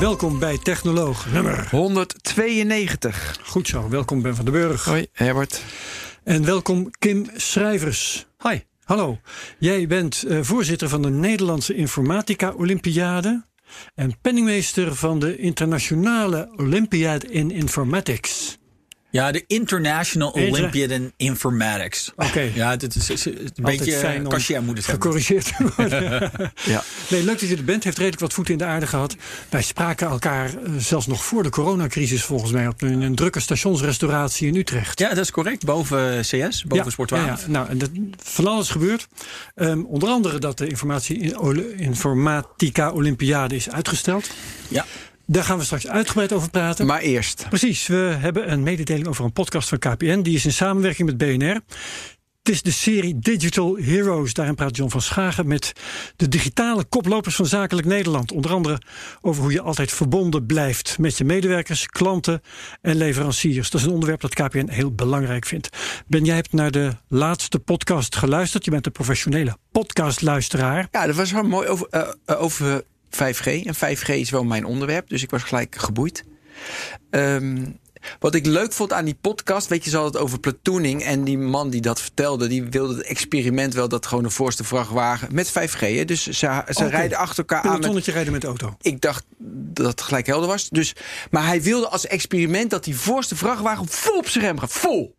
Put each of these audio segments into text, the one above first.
Welkom bij Technoloog nummer 192. Goed zo, welkom Ben van den Burg. Hoi, Herbert. En welkom Kim Schrijvers. Hi. Hallo, jij bent uh, voorzitter van de Nederlandse Informatica Olympiade en penningmeester van de Internationale Olympiade in Informatics. Ja, de International Olympiad in Informatics. Oké. Ja, het is, is, is een beetje cashier moet het gecorrigeerd worden. ja. Nee, leuk dat je er bent. Heeft redelijk wat voeten in de aarde gehad. Wij spraken elkaar uh, zelfs nog voor de coronacrisis volgens mij op een, een, drukke stationsrestauratie in Utrecht. Ja, dat is correct. Boven CS, boven ja, Sport 12. Ja. Nou, en dat, van alles gebeurt. Um, onder andere dat de informatie, Informatica Olympiade is uitgesteld. Ja. Daar gaan we straks uitgebreid over praten. Maar eerst. Precies, we hebben een mededeling over een podcast van KPN. Die is in samenwerking met BNR. Het is de serie Digital Heroes. Daarin praat John van Schagen met de digitale koplopers van Zakelijk Nederland. Onder andere over hoe je altijd verbonden blijft met je medewerkers, klanten en leveranciers. Dat is een onderwerp dat KPN heel belangrijk vindt. Ben, jij hebt naar de laatste podcast geluisterd. Je bent een professionele podcastluisteraar. Ja, dat was wel mooi over, uh, over 5G. En 5G is wel mijn onderwerp, dus ik was gelijk geboeid. Um, wat ik leuk vond aan die podcast, weet je, ze hadden het over platooning. En die man die dat vertelde, die wilde het experiment wel dat gewoon de voorste vrachtwagen met 5G. Hè, dus ze, ze okay. rijden achter elkaar aan. Met, rijden met auto. Ik dacht dat het gelijk helder was. Dus, maar hij wilde als experiment dat die voorste vrachtwagen vol op zijn rem gaat. Vol.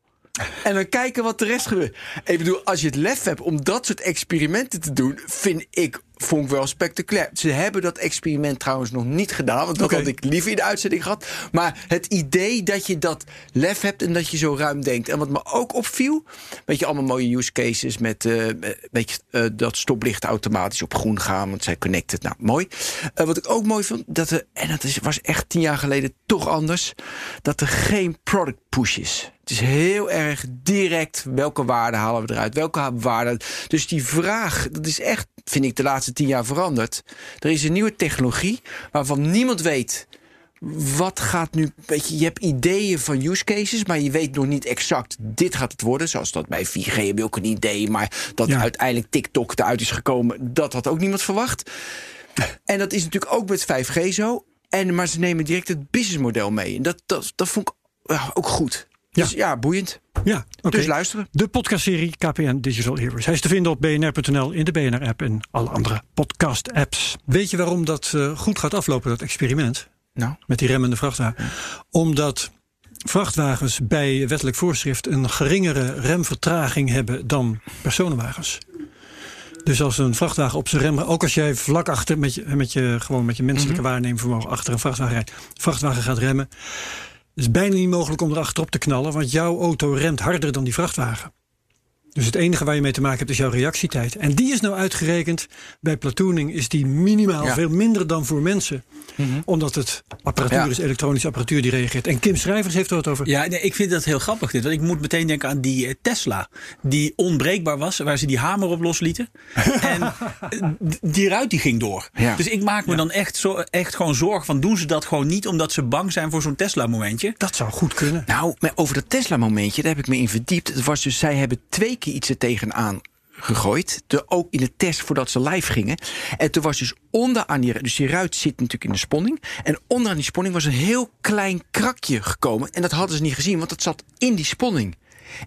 En dan kijken wat de rest gebeurt. Ik bedoel, als je het lef hebt om dat soort experimenten te doen, vind ik vond ik wel spectaculair. Ze hebben dat experiment trouwens nog niet gedaan. Want dat okay. had ik liever in de uitzending gehad. Maar het idee dat je dat lef hebt en dat je zo ruim denkt. En wat me ook opviel. Weet je, allemaal mooie use cases met uh, weet je, uh, dat stoplichten automatisch op groen gaan. Want zij connected. Nou, mooi. Uh, wat ik ook mooi vond. Dat er, en dat is, was echt tien jaar geleden toch anders. Dat er geen product push is. Het is heel erg direct. Welke waarde halen we eruit? Welke waarde? Dus die vraag, dat is echt, vind ik, de laatste tien jaar veranderd. Er is een nieuwe technologie waarvan niemand weet wat gaat nu. Weet je, je hebt ideeën van use cases, maar je weet nog niet exact. Dit gaat het worden. Zoals dat bij 4G heb je ook een idee. Maar dat ja. uiteindelijk TikTok eruit is gekomen, dat had ook niemand verwacht. En dat is natuurlijk ook met 5G zo. En, maar ze nemen direct het businessmodel mee. En dat, dat, dat vond ik ook goed. Ja. Dus ja, boeiend. Ja, okay. Dus luisteren. De podcastserie KPN Digital Heroes. Hij is te vinden op bnr.nl, in de BNR-app en alle andere podcast-apps. Weet je waarom dat uh, goed gaat aflopen, dat experiment? Nou? Met die remmende vrachtwagen. Omdat vrachtwagens bij wettelijk voorschrift een geringere remvertraging hebben dan personenwagens. Dus als een vrachtwagen op zijn rem, ook als jij vlak achter met je, met je, gewoon met je menselijke waarneemvermogen achter een vrachtwagen rijdt, vrachtwagen gaat remmen. Het is bijna niet mogelijk om erachterop te knallen, want jouw auto remt harder dan die vrachtwagen. Dus het enige waar je mee te maken hebt is jouw reactietijd. En die is nou uitgerekend. Bij platooning is die minimaal ja. veel minder dan voor mensen. Mm-hmm. Omdat het apparatuur ja. is, elektronische apparatuur die reageert. En Kim Schrijvers heeft er wat over. Ja, nee, ik vind dat heel grappig dit. Want ik moet meteen denken aan die Tesla. Die onbreekbaar was, waar ze die hamer op loslieten. en die ruit die ging door. Ja. Dus ik maak me dan echt, zo, echt gewoon zorgen van... doen ze dat gewoon niet omdat ze bang zijn voor zo'n Tesla-momentje? Dat zou goed kunnen. Nou, over dat Tesla-momentje, daar heb ik me in verdiept. Het was dus, zij hebben twee iets er tegenaan gegooid. De, ook in de test voordat ze live gingen. En toen was dus onder aan die... Dus die ruit zit natuurlijk in de sponning. En onder aan die sponning was een heel klein krakje gekomen. En dat hadden ze niet gezien, want dat zat in die sponning.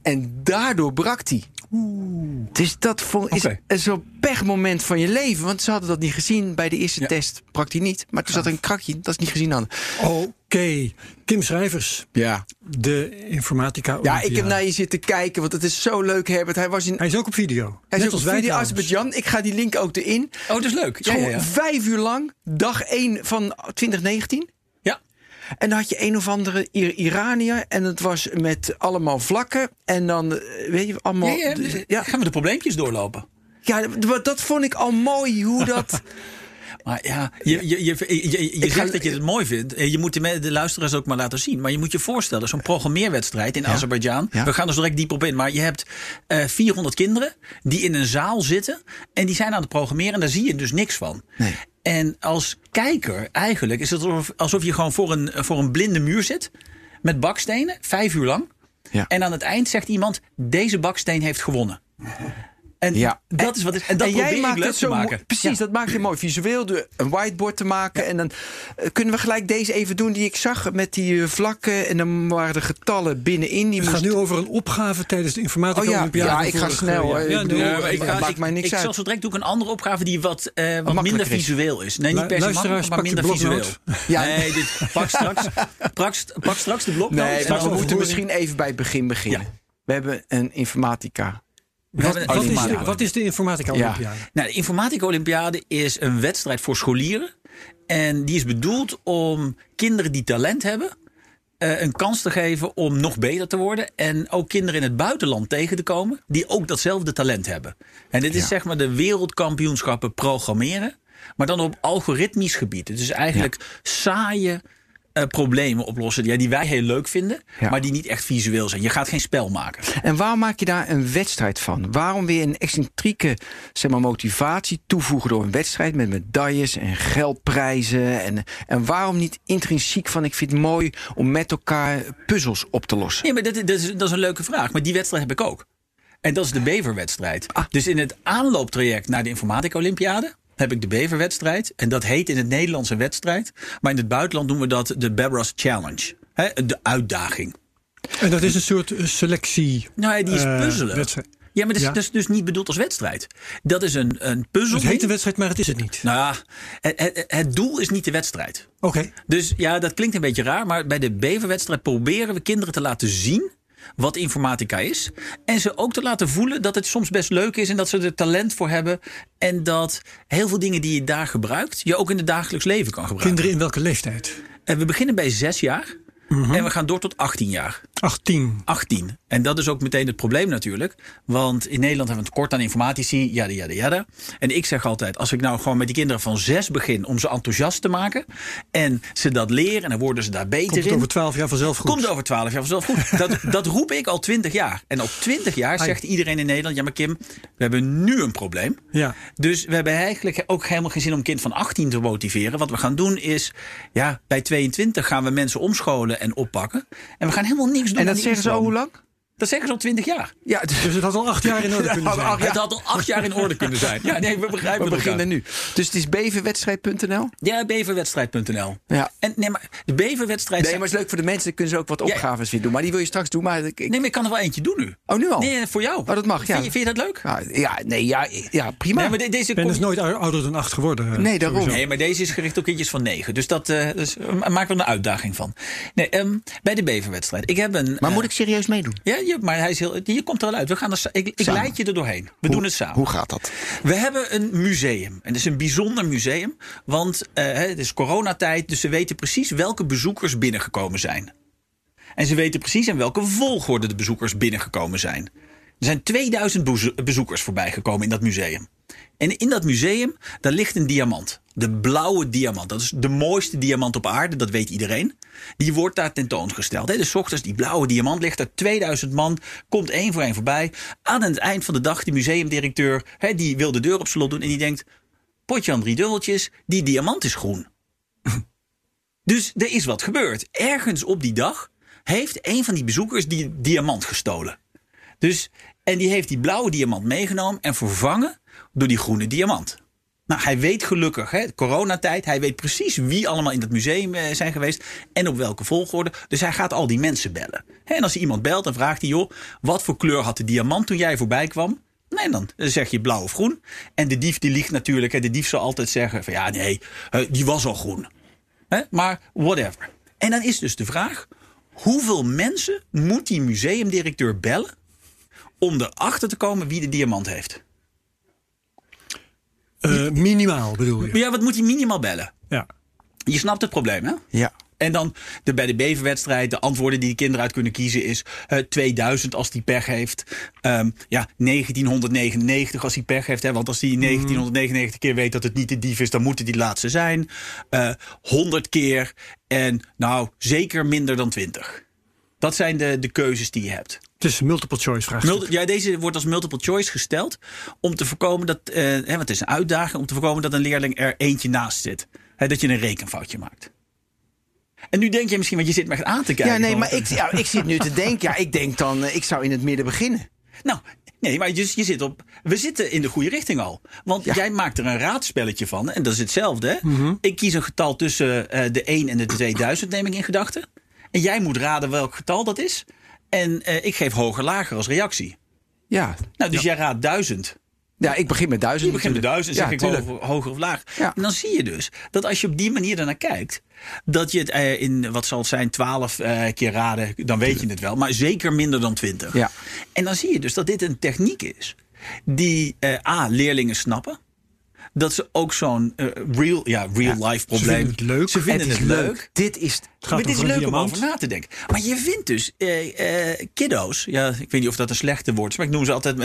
En daardoor brak die. Oeh. Dus dat is okay. zo'n pechmoment van je leven. Want ze hadden dat niet gezien bij de eerste ja. test. Brak die niet. Maar toen zat er een krakje, dat is niet gezien hadden. Oké. Okay. Kim Schrijvers. Ja. De informatica. Ja, ik heb naar je zitten kijken, want het is zo leuk, Herbert. Hij, was in... hij is ook op video. Hij is ook op video, Azerbeidzjan. Ik ga die link ook erin. Oh, dat is leuk. Ja, ja, ja. Vijf uur lang, dag 1 van 2019. En dan had je een of andere Iranier. En het was met allemaal vlakken. En dan, weet je, allemaal... Ja, ja, ja. Gaan we de probleempjes doorlopen? Ja, dat vond ik al mooi, hoe dat... Maar ja, je, je, je, je, zegt dat je het mooi vindt. Eh, Je moet de, luisteraars ook maar laten zien. Maar je moet je voorstellen, zo'n programmeerwedstrijd in Azerbeidzjan. Ja. We gaan er zo direct diep op in. Maar je hebt eh 400 kinderen die in een zaal zitten. En die zijn aan het programmeren. En daar zie je dus niks van. En als kijker eigenlijk is het alsof, alsof je gewoon voor een, voor een blinde muur zit. Met bakstenen, vijf uur lang. Ja. En aan het eind zegt iemand, deze baksteen heeft gewonnen. En Ja. dat is wat is. En dat probeer ik leuk het te zo maken. mooi- Precies, dat maakt je mooi. Visueel door een whiteboard te maken. En dan eh, kunnen we gelijk deze even doen die ik zag. Met die eh, vlakken. En dan waren de getallen binnenin. Die Het gaat moest- nu over een opgave tijdens de informatica Oh ja, ik ga snel. Ja, Ik bedoel, maar eh, ik ga- maakt mij niks ik uit. zal zo direct doe ik een andere opgave die wat, eh, wat minder is. visueel is. Nee, niet per se makkelijk, maar minder visueel. Ja. Nee, dit, pak, straks, pak, st- pak straks de bloknoot. Nee, en maar dan we moeten misschien even bij het begin beginnen. We hebben een informatica. Wat is, de, informatica. wat is de informatica Ja. Olympiade? Nou, de Informatica Olympiade is een wedstrijd voor scholieren. En die is bedoeld om kinderen die talent hebben... eh, een kans te geven om nog beter te worden. En ook kinderen in het buitenland tegen te komen... die ook datzelfde talent hebben. En dit is Ja. zeg maar de wereldkampioenschappen programmeren... maar dan op algoritmisch gebied. Het is eigenlijk saaie eh, problemen oplossen... Ja, die wij heel leuk vinden, Ja. maar die niet echt visueel zijn. Je gaat geen spel maken. En waarom maak je daar een wedstrijd van? Waarom weer een excentrieke zeg maar, motivatie toevoegen door een wedstrijd met medailles en geldprijzen? En, en waarom niet intrinsiek van ik vind het mooi om met elkaar puzzels op te lossen? Nee, maar dat, dat, is, dat is een leuke vraag. Maar die wedstrijd heb ik ook. En dat is de Beverwedstrijd. Ah. Dus in het aanlooptraject naar de Informatica Olympiade heb ik de Beverwedstrijd. En dat heet in het Nederlands een wedstrijd. Maar in het buitenland noemen we dat de Bebras Challenge. Hè, de uitdaging. En dat is een soort eh, selectie. Nou, die is eh, puzzelen. Ja, maar dat is, Ja. dat is dus niet bedoeld als wedstrijd. Dat is een, een puzzel. Het heet een wedstrijd, maar het is het niet. Nou ja, het, het, het doel is niet de wedstrijd. Oké. Dus ja, dat klinkt een beetje raar. Maar bij de Beverwedstrijd proberen we kinderen te laten zien wat informatica is. En ze ook te laten voelen dat het soms best leuk is. En dat ze er talent voor hebben. En dat heel veel dingen die je daar gebruikt, je ook in het dagelijks leven kan gebruiken. Kinderen in welke leeftijd? En we beginnen bij zes jaar. En we gaan door tot 18 jaar. 18. 18. En dat is ook meteen het probleem natuurlijk. Want in Nederland hebben we een tekort aan informatici. Jada, jada, jada. En ik zeg altijd, als ik nou gewoon met die kinderen van zes begin... om ze enthousiast te maken. En ze dat leren en dan worden ze daar beter Komt in. over 12 jaar vanzelf goed? Komt over 12 jaar vanzelf goed. Dat, dat roep ik al 20 jaar. En op 20 jaar zegt iedereen in Nederland: Ja, maar Kim, we hebben nu een probleem. Ja. Dus we hebben eigenlijk ook helemaal geen zin om een kind van 18 te motiveren. Wat we gaan doen is: ja, bij 22 gaan we mensen omscholen en oppakken. En we gaan helemaal niks doen. En dat zeggen ze al hoe lang? Dat zeggen ze al 20 jaar. Ja, Dus het had al acht jaar in orde kunnen zijn. ja. Het had al acht jaar in orde kunnen zijn. Ja, nee, we begrijpen we elkaar. beginnen nu. Dus het is beverwedstrijd.nl? Ja, beverwedstrijd.nl. Ja. En nee, maar de beverwedstrijd. Nee, maar het is leuk voor de mensen. Dan kunnen ze ook wat ja. opgaves weer doen. Maar die wil je straks doen. Maar ik, Nee, maar ik kan er wel eentje doen nu. Oh, nu al? Nee, voor jou. Oh, dat mag, ja. Vind je, vind je dat leuk? Ja, ja, nee, ja, ja prima. Nee, maar de- deze Ik ben kom- dus nooit ou- ouder dan acht geworden. eh, Nee, daarom. sowieso. Nee, maar deze is gericht op kindjes van negen. Dus dat eh dus, eh, maak er een uitdaging van. Nee, ehm, bij de beverwedstrijd. Ik heb een. Maar moet ik serieus meedoen? Ja, je, maar hij is heel, je komt er wel uit. We gaan er, ik ik leid je er doorheen. We doen het samen. Hoe gaat dat? We hebben een museum. En het is een bijzonder museum. Want eh, het is coronatijd. Dus ze weten precies welke bezoekers binnengekomen zijn. En ze weten precies in welke volgorde de bezoekers binnengekomen zijn. Er zijn 2000 bezo- bezoekers voorbijgekomen in dat museum. En in dat museum, daar ligt een diamant. De blauwe diamant. Dat is de mooiste diamant op aarde, dat weet iedereen. Die wordt daar tentoongesteld. Dus ochtends, die blauwe diamant ligt er. 2000 man, komt één voor één voorbij. Aan het eind van de dag, die museumdirecteur, die wil de deur op slot doen. En die denkt, potje aan drie dubbeltjes, die diamant is groen. Dus er is wat gebeurd. Ergens op die dag heeft een van die bezoekers die diamant gestolen. Dus, en die heeft die blauwe diamant meegenomen en vervangen door die groene diamant. Nou, hij weet gelukkig, hè, coronatijd, hij weet precies wie allemaal in dat museum eh, zijn geweest en op welke volgorde. Dus hij gaat al die mensen bellen. Hè, en als iemand belt, dan vraagt hij, joh, wat voor kleur had de diamant toen jij voorbij kwam? Nee, dan zeg je blauw of groen. En de dief die liegt natuurlijk. Hè, de dief zal altijd zeggen van ja, nee, eh, die was al groen. Hè, maar whatever. En dan is dus de vraag: hoeveel mensen moet die museumdirecteur bellen om erachter te komen wie de diamant heeft? Eh, minimaal bedoel je? Ja, wat moet hij minimaal bellen? Ja. Je snapt het probleem, hè? Ja. En dan de, bij de beverwedstrijd, de antwoorden die de kinderen uit kunnen kiezen is eh, 2000 als die pech heeft. Ehm, ja, 1999 als hij pech heeft. Hè, want als hij 1999 keer weet dat het niet de dief is, dan moet het die laatste zijn. Eh 100 keer en nou zeker minder dan 20. Dat zijn de, de keuzes die je hebt. Het is een multiple choice vraag. Multi- ja, deze wordt als multiple choice gesteld om te voorkomen dat, eh, hè, want het is een uitdaging om te voorkomen dat een leerling er eentje naast zit. Hè, dat je een rekenfoutje maakt. En nu denk je misschien, want je zit me echt aan te kijken. Ja, nee, maar ik, ja, ik zit nu te denken. Ja, ik denk dan, eh, ik zou in het midden beginnen. Nou, nee, maar je, je zit op. We zitten in de goede richting al. Want Ja. jij maakt er een raadspelletje van. En dat is hetzelfde. Hè? Mhm. Ik kies een getal tussen eh, de 1 en de 2000, neem ik in gedachten. En jij moet raden welk getal dat is. En eh, ik geef hoger lager als reactie. Ja, Nou, dus jij raadt 1000. ja ik begin met duizend. Je begint met natuurlijk. 1000 en zeg ja, ik hoger, hoger of laag. Ja. En dan zie je dus dat als je op die manier ernaar kijkt. Dat je het eh, in, wat zal het zijn, 12 eh, keer raden, dan weet je het wel. Maar zeker minder dan 20. Ja. En dan zie je dus dat dit een techniek is die A, leerlingen snappen. Dat ze ook zo'n eh, real, ja, real life probleem. vinden het leuk. Ze vinden Het het, leuk. leuk. Dit is. Maar dit is leuk om over na te denken. Maar je vindt dus eh, kiddo's. Ja, ik weet niet of dat een slechte woord is. Maar ik noem ze altijd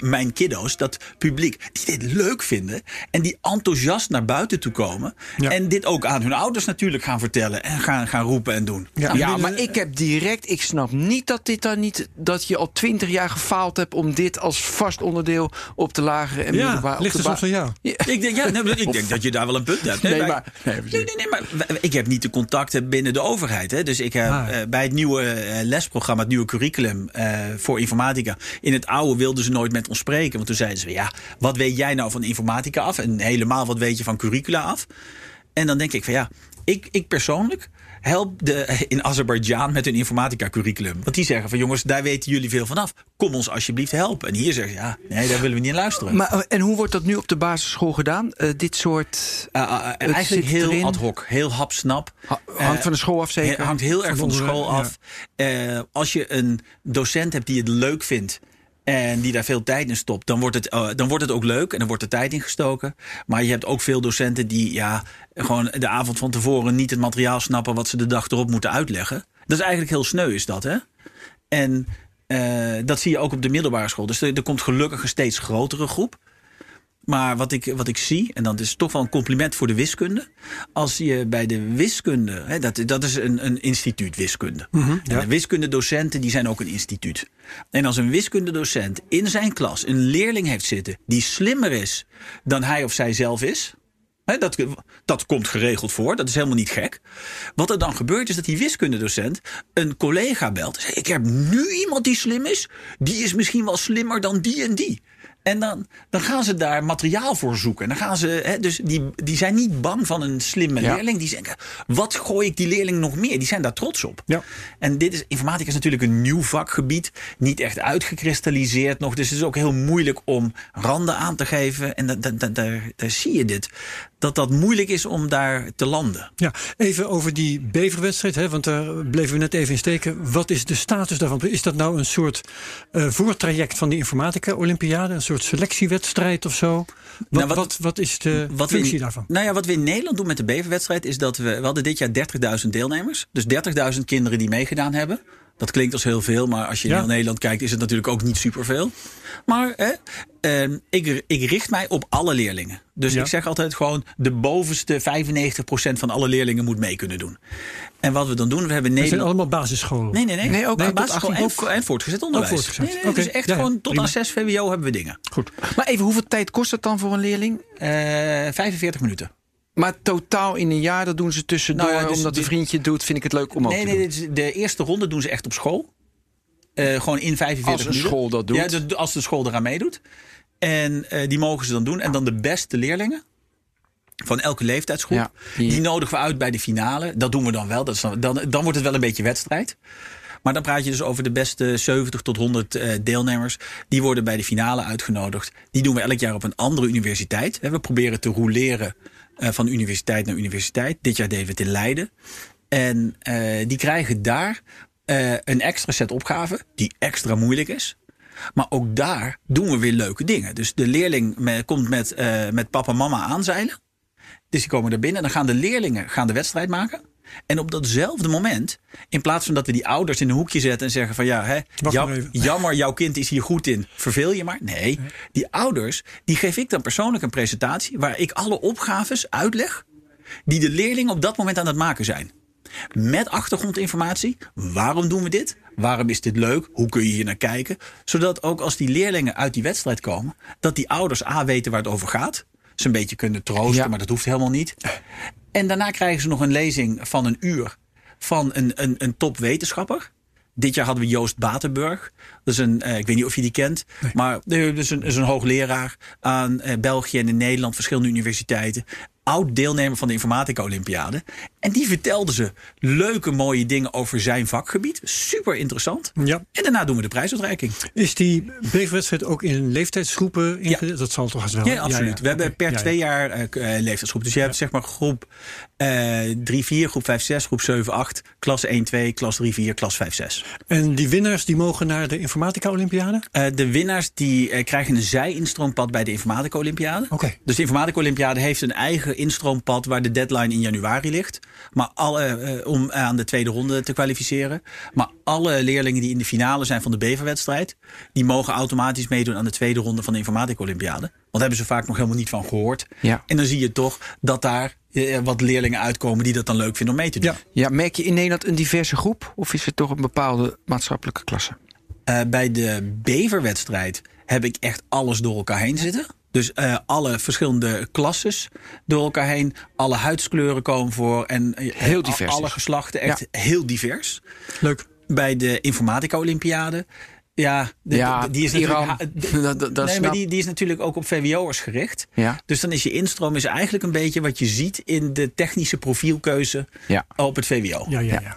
mijn kiddo's. Dat publiek die dit leuk vinden. En die enthousiast naar buiten toe komen. Ja. En dit ook aan hun ouders natuurlijk gaan vertellen. En gaan, gaan roepen en doen. Ja, Ja, maar ik heb direct, ik snap niet dat dit dan niet, dat je al twintig jaar gefaald hebt om dit als vast onderdeel op de lagere en middelbare. Ja, ligt er soms aan jou. Ik denk, ja, ik denk dat je daar wel een punt hebt. Nee, maar, maar- nee, nee, nee, nee, maar ik heb niet de contacten binnen de overheid. Hè. Dus ik heb Ah. eh, bij het nieuwe eh, lesprogramma, het nieuwe curriculum eh, voor informatica. In het oude wilden ze nooit met ons spreken. Want toen zeiden ze, ja, wat weet jij nou van informatica af? En helemaal, wat weet je van curricula af? En dan denk ik van ja, ik, ik persoonlijk help de, in Azerbeidzjan met hun informatica curriculum. Want die zeggen van jongens, daar weten jullie veel vanaf. Kom ons alsjeblieft helpen. En hier zeggen ze ja, nee, daar willen we niet in luisteren. Maar, eh, en hoe wordt dat nu op de basisschool gedaan? Eh, dit soort. Uh, uh, Het eigenlijk heel erin. ad hoc, heel hapsnap. ha- hangt Eh, van de school af zeker? Hangt heel erg van de school af. Eh, als je een docent hebt die het leuk vindt. En die daar veel tijd in stopt, dan wordt, het, eh, dan wordt het ook leuk en dan wordt er tijd in gestoken. Maar je hebt ook veel docenten die ja, gewoon de avond van tevoren niet het materiaal snappen wat ze de dag erop moeten uitleggen. Dat is eigenlijk heel sneu, is dat, hè? En eh, dat zie je ook op de middelbare school. Dus er, er komt gelukkig een steeds grotere groep. Maar wat ik, wat ik zie, en dat is toch wel een compliment voor de wiskunde. Als je bij de wiskunde, hè, dat, dat is een, een instituut wiskunde. en de wiskundedocenten die zijn ook een instituut. En als een wiskundedocent in zijn klas een leerling heeft zitten die slimmer is dan hij of zij zelf is. Dat, dat komt geregeld voor, dat is helemaal niet gek. Wat er dan gebeurt is dat die wiskundedocent een collega belt. zegt, Ik heb nu iemand die slim is, die is misschien wel slimmer dan die en die. En dan, dan gaan ze daar materiaal voor zoeken. En dan gaan ze, dus die, die zijn niet bang van een slimme Ja. leerling. Die denken, wat gooi ik die leerling nog meer? Die zijn daar trots op. Ja. En dit is, informatica is natuurlijk een nieuw vakgebied. Niet echt uitgekristalliseerd nog. Dus het is ook heel moeilijk om randen aan te geven. En da, da, da- daar, daar zie je dit. Dat dat moeilijk is om daar te landen. Ja, even over die beverwedstrijd, hè, want daar bleven we net even in steken. Wat is de status daarvan? Is dat nou een soort eh, voortraject van die informatica-olympiade? Een soort selectiewedstrijd of zo? Wat, Nou, wat- wat, wat, is de Wat functie daarvan? Nou ja, wat we in Nederland doen met de beverwedstrijd is dat we, we hadden dit jaar 30.000 deelnemers. Dus 30.000 kinderen die meegedaan hebben. Dat klinkt als heel veel, maar als je in Ja. heel Nederland kijkt, is het natuurlijk ook niet superveel. Maar hè, ehm, ik, ik richt mij op alle leerlingen. Dus Ja. ik zeg altijd gewoon: de bovenste 95% van alle leerlingen moet mee kunnen doen. En wat we dan doen, we hebben Dat zijn Nederland. allemaal basisscholen. Nee, nee, nee. Nee, ook nee, basisschool 18 en, en voortgezet onderwijs. voortgezet. Nee, nee, Dus echt ja, gewoon tot aan 6 VWO hebben we dingen. Goed. Maar even, hoeveel tijd kost dat dan voor een leerling? Eh 45 minuten. Maar totaal in een jaar, dat doen ze tussendoor. Nou ja, dus omdat een vriendje doet, vind ik het leuk om ook Nee, te nee, doen. is- de eerste ronde doen ze echt op school. Eh, gewoon in 45 Als minuten. school dat doet. Ja, de- als de school eraan meedoet. En eh, die mogen ze dan doen. En dan de beste leerlingen van elke leeftijdsgroep. Ja, die- die... nodigen we uit bij de finale. Dat doen we dan wel. Dat is dan, dan, dan wordt het wel een beetje wedstrijd. Maar dan praat je dus over de beste 70 tot 100 eh, deelnemers. Die worden bij de finale uitgenodigd. Die doen we elk jaar op een andere universiteit. We proberen te roleren eh, van universiteit naar universiteit. Dit jaar deden we het in Leiden. En eh, die krijgen daar eh, een extra set opgaven. Die extra moeilijk is. Maar ook daar doen we weer leuke dingen. Dus de leerling komt met, met papa en mama aanzeilen. Dus die komen er binnen. Dan gaan de leerlingen gaan de wedstrijd maken. En op datzelfde moment, in plaats van dat we die ouders in een hoekje zetten en zeggen van ja, hè, jammer, jouw kind is hier goed in, verveel je maar. Nee, die ouders, die geef ik dan persoonlijk een presentatie waar ik alle opgaves uitleg die de leerlingen op dat moment aan het maken zijn. Met achtergrondinformatie. Waarom doen we dit? Waarom is dit leuk? Hoe kun je hier naar kijken? Zodat ook als die leerlingen uit die wedstrijd komen, dat die ouders A weten waar het over gaat. Ze een beetje kunnen troosten, Ja. maar dat hoeft helemaal niet. En daarna krijgen ze nog een lezing van een uur van een, een, een topwetenschapper. Dit jaar hadden we Joost Batenburg. Dat is een, eh, ik weet niet of je die kent. Maar eh, dat is een, is een hoogleraar aan eh, België en in Nederland, verschillende universiteiten. Oud deelnemer van de Informatica Olympiade. En die vertelde ze leuke, mooie dingen over zijn vakgebied. Super interessant. Ja. En daarna doen we de prijsuitreiking. Is die beverwedstrijd ook in leeftijdsgroepen ingedeeld? Dat zal toch wel? Ja, absoluut. We hebben per ja, ja. twee jaar eh, leeftijdsgroep. Dus je hebt zeg maar groep eh 3, 4, groep 5, 6, groep 7, 8, klas 1, 2, klas 3, 4, klas 5, 6. En die winnaars die mogen naar de Informatica Olympiade? Eh, de winnaars die eh, krijgen een zij-instroompad bij de Informatica Olympiade. Oké. Dus de Informatica Olympiade heeft een eigen instroompad waar de deadline in januari ligt. Maar alle, eh, om aan de tweede ronde te kwalificeren. Maar alle leerlingen die in de finale zijn van de beverwedstrijd, die mogen automatisch meedoen aan de tweede ronde van de Informatica Olympiade. Want daar hebben ze vaak nog helemaal niet van gehoord. Ja. En dan zie je toch dat daar eh, wat leerlingen uitkomen die dat dan leuk vinden om mee te doen. Ja. Ja, merk je in Nederland een diverse groep? Of is het toch een bepaalde maatschappelijke klasse? Eh, bij de beverwedstrijd heb ik echt alles door elkaar heen zitten. Dus eh, alle verschillende klasses door elkaar heen. Alle huidskleuren komen voor. En eh, Heel divers Alle geslachten, echt heel divers. Leuk. Bij de Informatica Olympiade. Ja, de- Ja, de- die is Iran. natuurlijk. Dat- dat- nee, snap- maar die, die is natuurlijk ook op VWO'ers gericht. Ja. Dus dan is je instroom is eigenlijk een beetje wat je ziet in de technische profielkeuze Ja. op het VWO. Ja, ja, ja.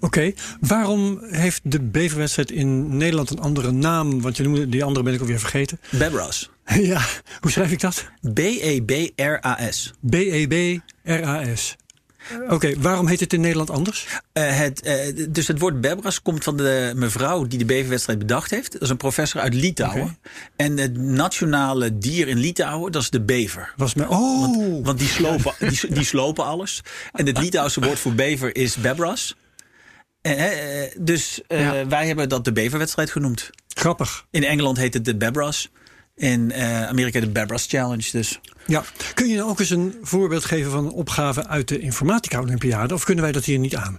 Oké, waarom heeft de beverwedstrijd in Nederland een andere naam? Want je noemde die andere ben ik alweer vergeten. Bebras. ja, hoe schrijf ik dat? B-E-B-R-A-S. B-E-B-R-A-S. Oké, waarom heet het in Nederland anders? Eh, het, eh, dus het woord Bebras komt van de mevrouw die de beverwedstrijd bedacht heeft. Dat is een professor uit Litouwen. En het nationale dier in Litouwen, dat is de bever. Was mij. Oh, Want die slopen, die, die slopen alles. En het Litouwse woord voor bever is Bebras. Eh, dus Ja. wij hebben dat de beverwedstrijd genoemd. grappig. In Engeland heet het de Bebras. In eh, Amerika de Bebras Challenge. Dus. Ja. Kun je nou ook eens een voorbeeld geven van een opgave uit de Informatica Olympiade? Of kunnen wij dat hier niet aan?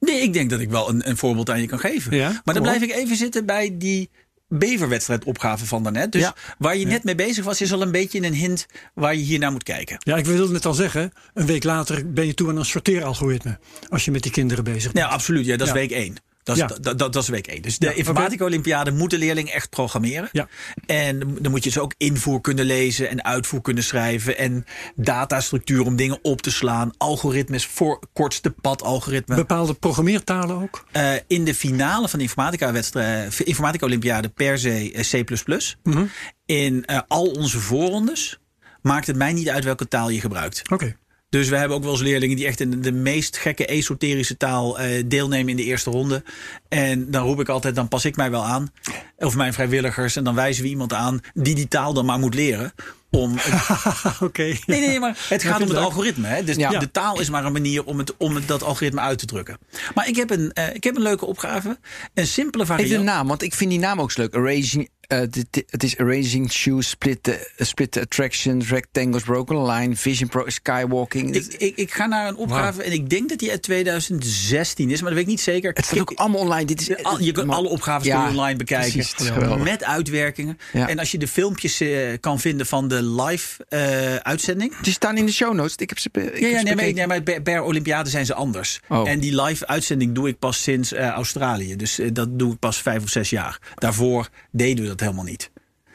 Nee, ik denk dat ik wel een, een voorbeeld aan je kan geven. Ja, maar dan blijf op. ik even zitten bij die beverwedstrijdopgave van daarnet. Dus Ja. waar je net mee bezig was, is al een beetje een hint waar je hier naar moet kijken. Ja, ik wilde net al zeggen. Een week later ben je toe aan een sorteeralgoritme. Als je met die kinderen bezig bent. Ja, absoluut. Ja, dat is Ja. week één. Dat is, Ja. dat, dat, dat is week één. Dus de Ja, informatica Olympiade moet de leerling echt programmeren. Ja. En dan moet je dus ook invoer kunnen lezen en uitvoer kunnen schrijven. En datastructuur om dingen op te slaan. Algoritmes voor kortste pad algoritme. Bepaalde programmeertalen ook? Eh, in de finale van de informatica wedstrijd, informatica Olympiade per se eh, C++. Mhm. In eh, al onze voorrondes maakt het mij niet uit welke taal je gebruikt. Oké. Dus we hebben ook wel eens leerlingen die echt in de meest gekke esoterische taal eh, deelnemen in de eerste ronde. En dan roep ik altijd, dan pas ik mij wel aan. Of mijn vrijwilligers. En dan wijzen we iemand aan die die taal dan maar moet leren. Om het- Oké. nee, nee, maar het gaat om het leuk. algoritme. Hè? Dus Ja. de taal is maar een manier om, het, om het, dat algoritme uit te drukken. Maar ik heb een, eh, ik heb een leuke opgave. Een simpele Even variant. de naam, want ik vind die naam ook zo leuk. Dit- het is Arranging Shoes, Split the, uh, split the Attractions, Rectangles, Broken Line, Vision Pro, Skywalking. Ik, ik, ik ga naar een opgave en ik denk dat die uit 2016 is, maar dat weet ik niet zeker. het staat ook allemaal online. Dit is, Al- je kunt maar- alle opgaves Ja, online bekijken. precies, met uitwerkingen. Ja. En als je de filmpjes eh, kan vinden van de live eh, uitzending. Die staan in de show notes. Ik heb ze, ik Ja, heb ja ze nee, nee, maar per, per Olympiade zijn ze anders. Oh. En die live uitzending doe ik pas sinds eh, Australië. Dus eh, dat doe ik pas vijf of zes jaar. Daarvoor deden we dat helemaal niet.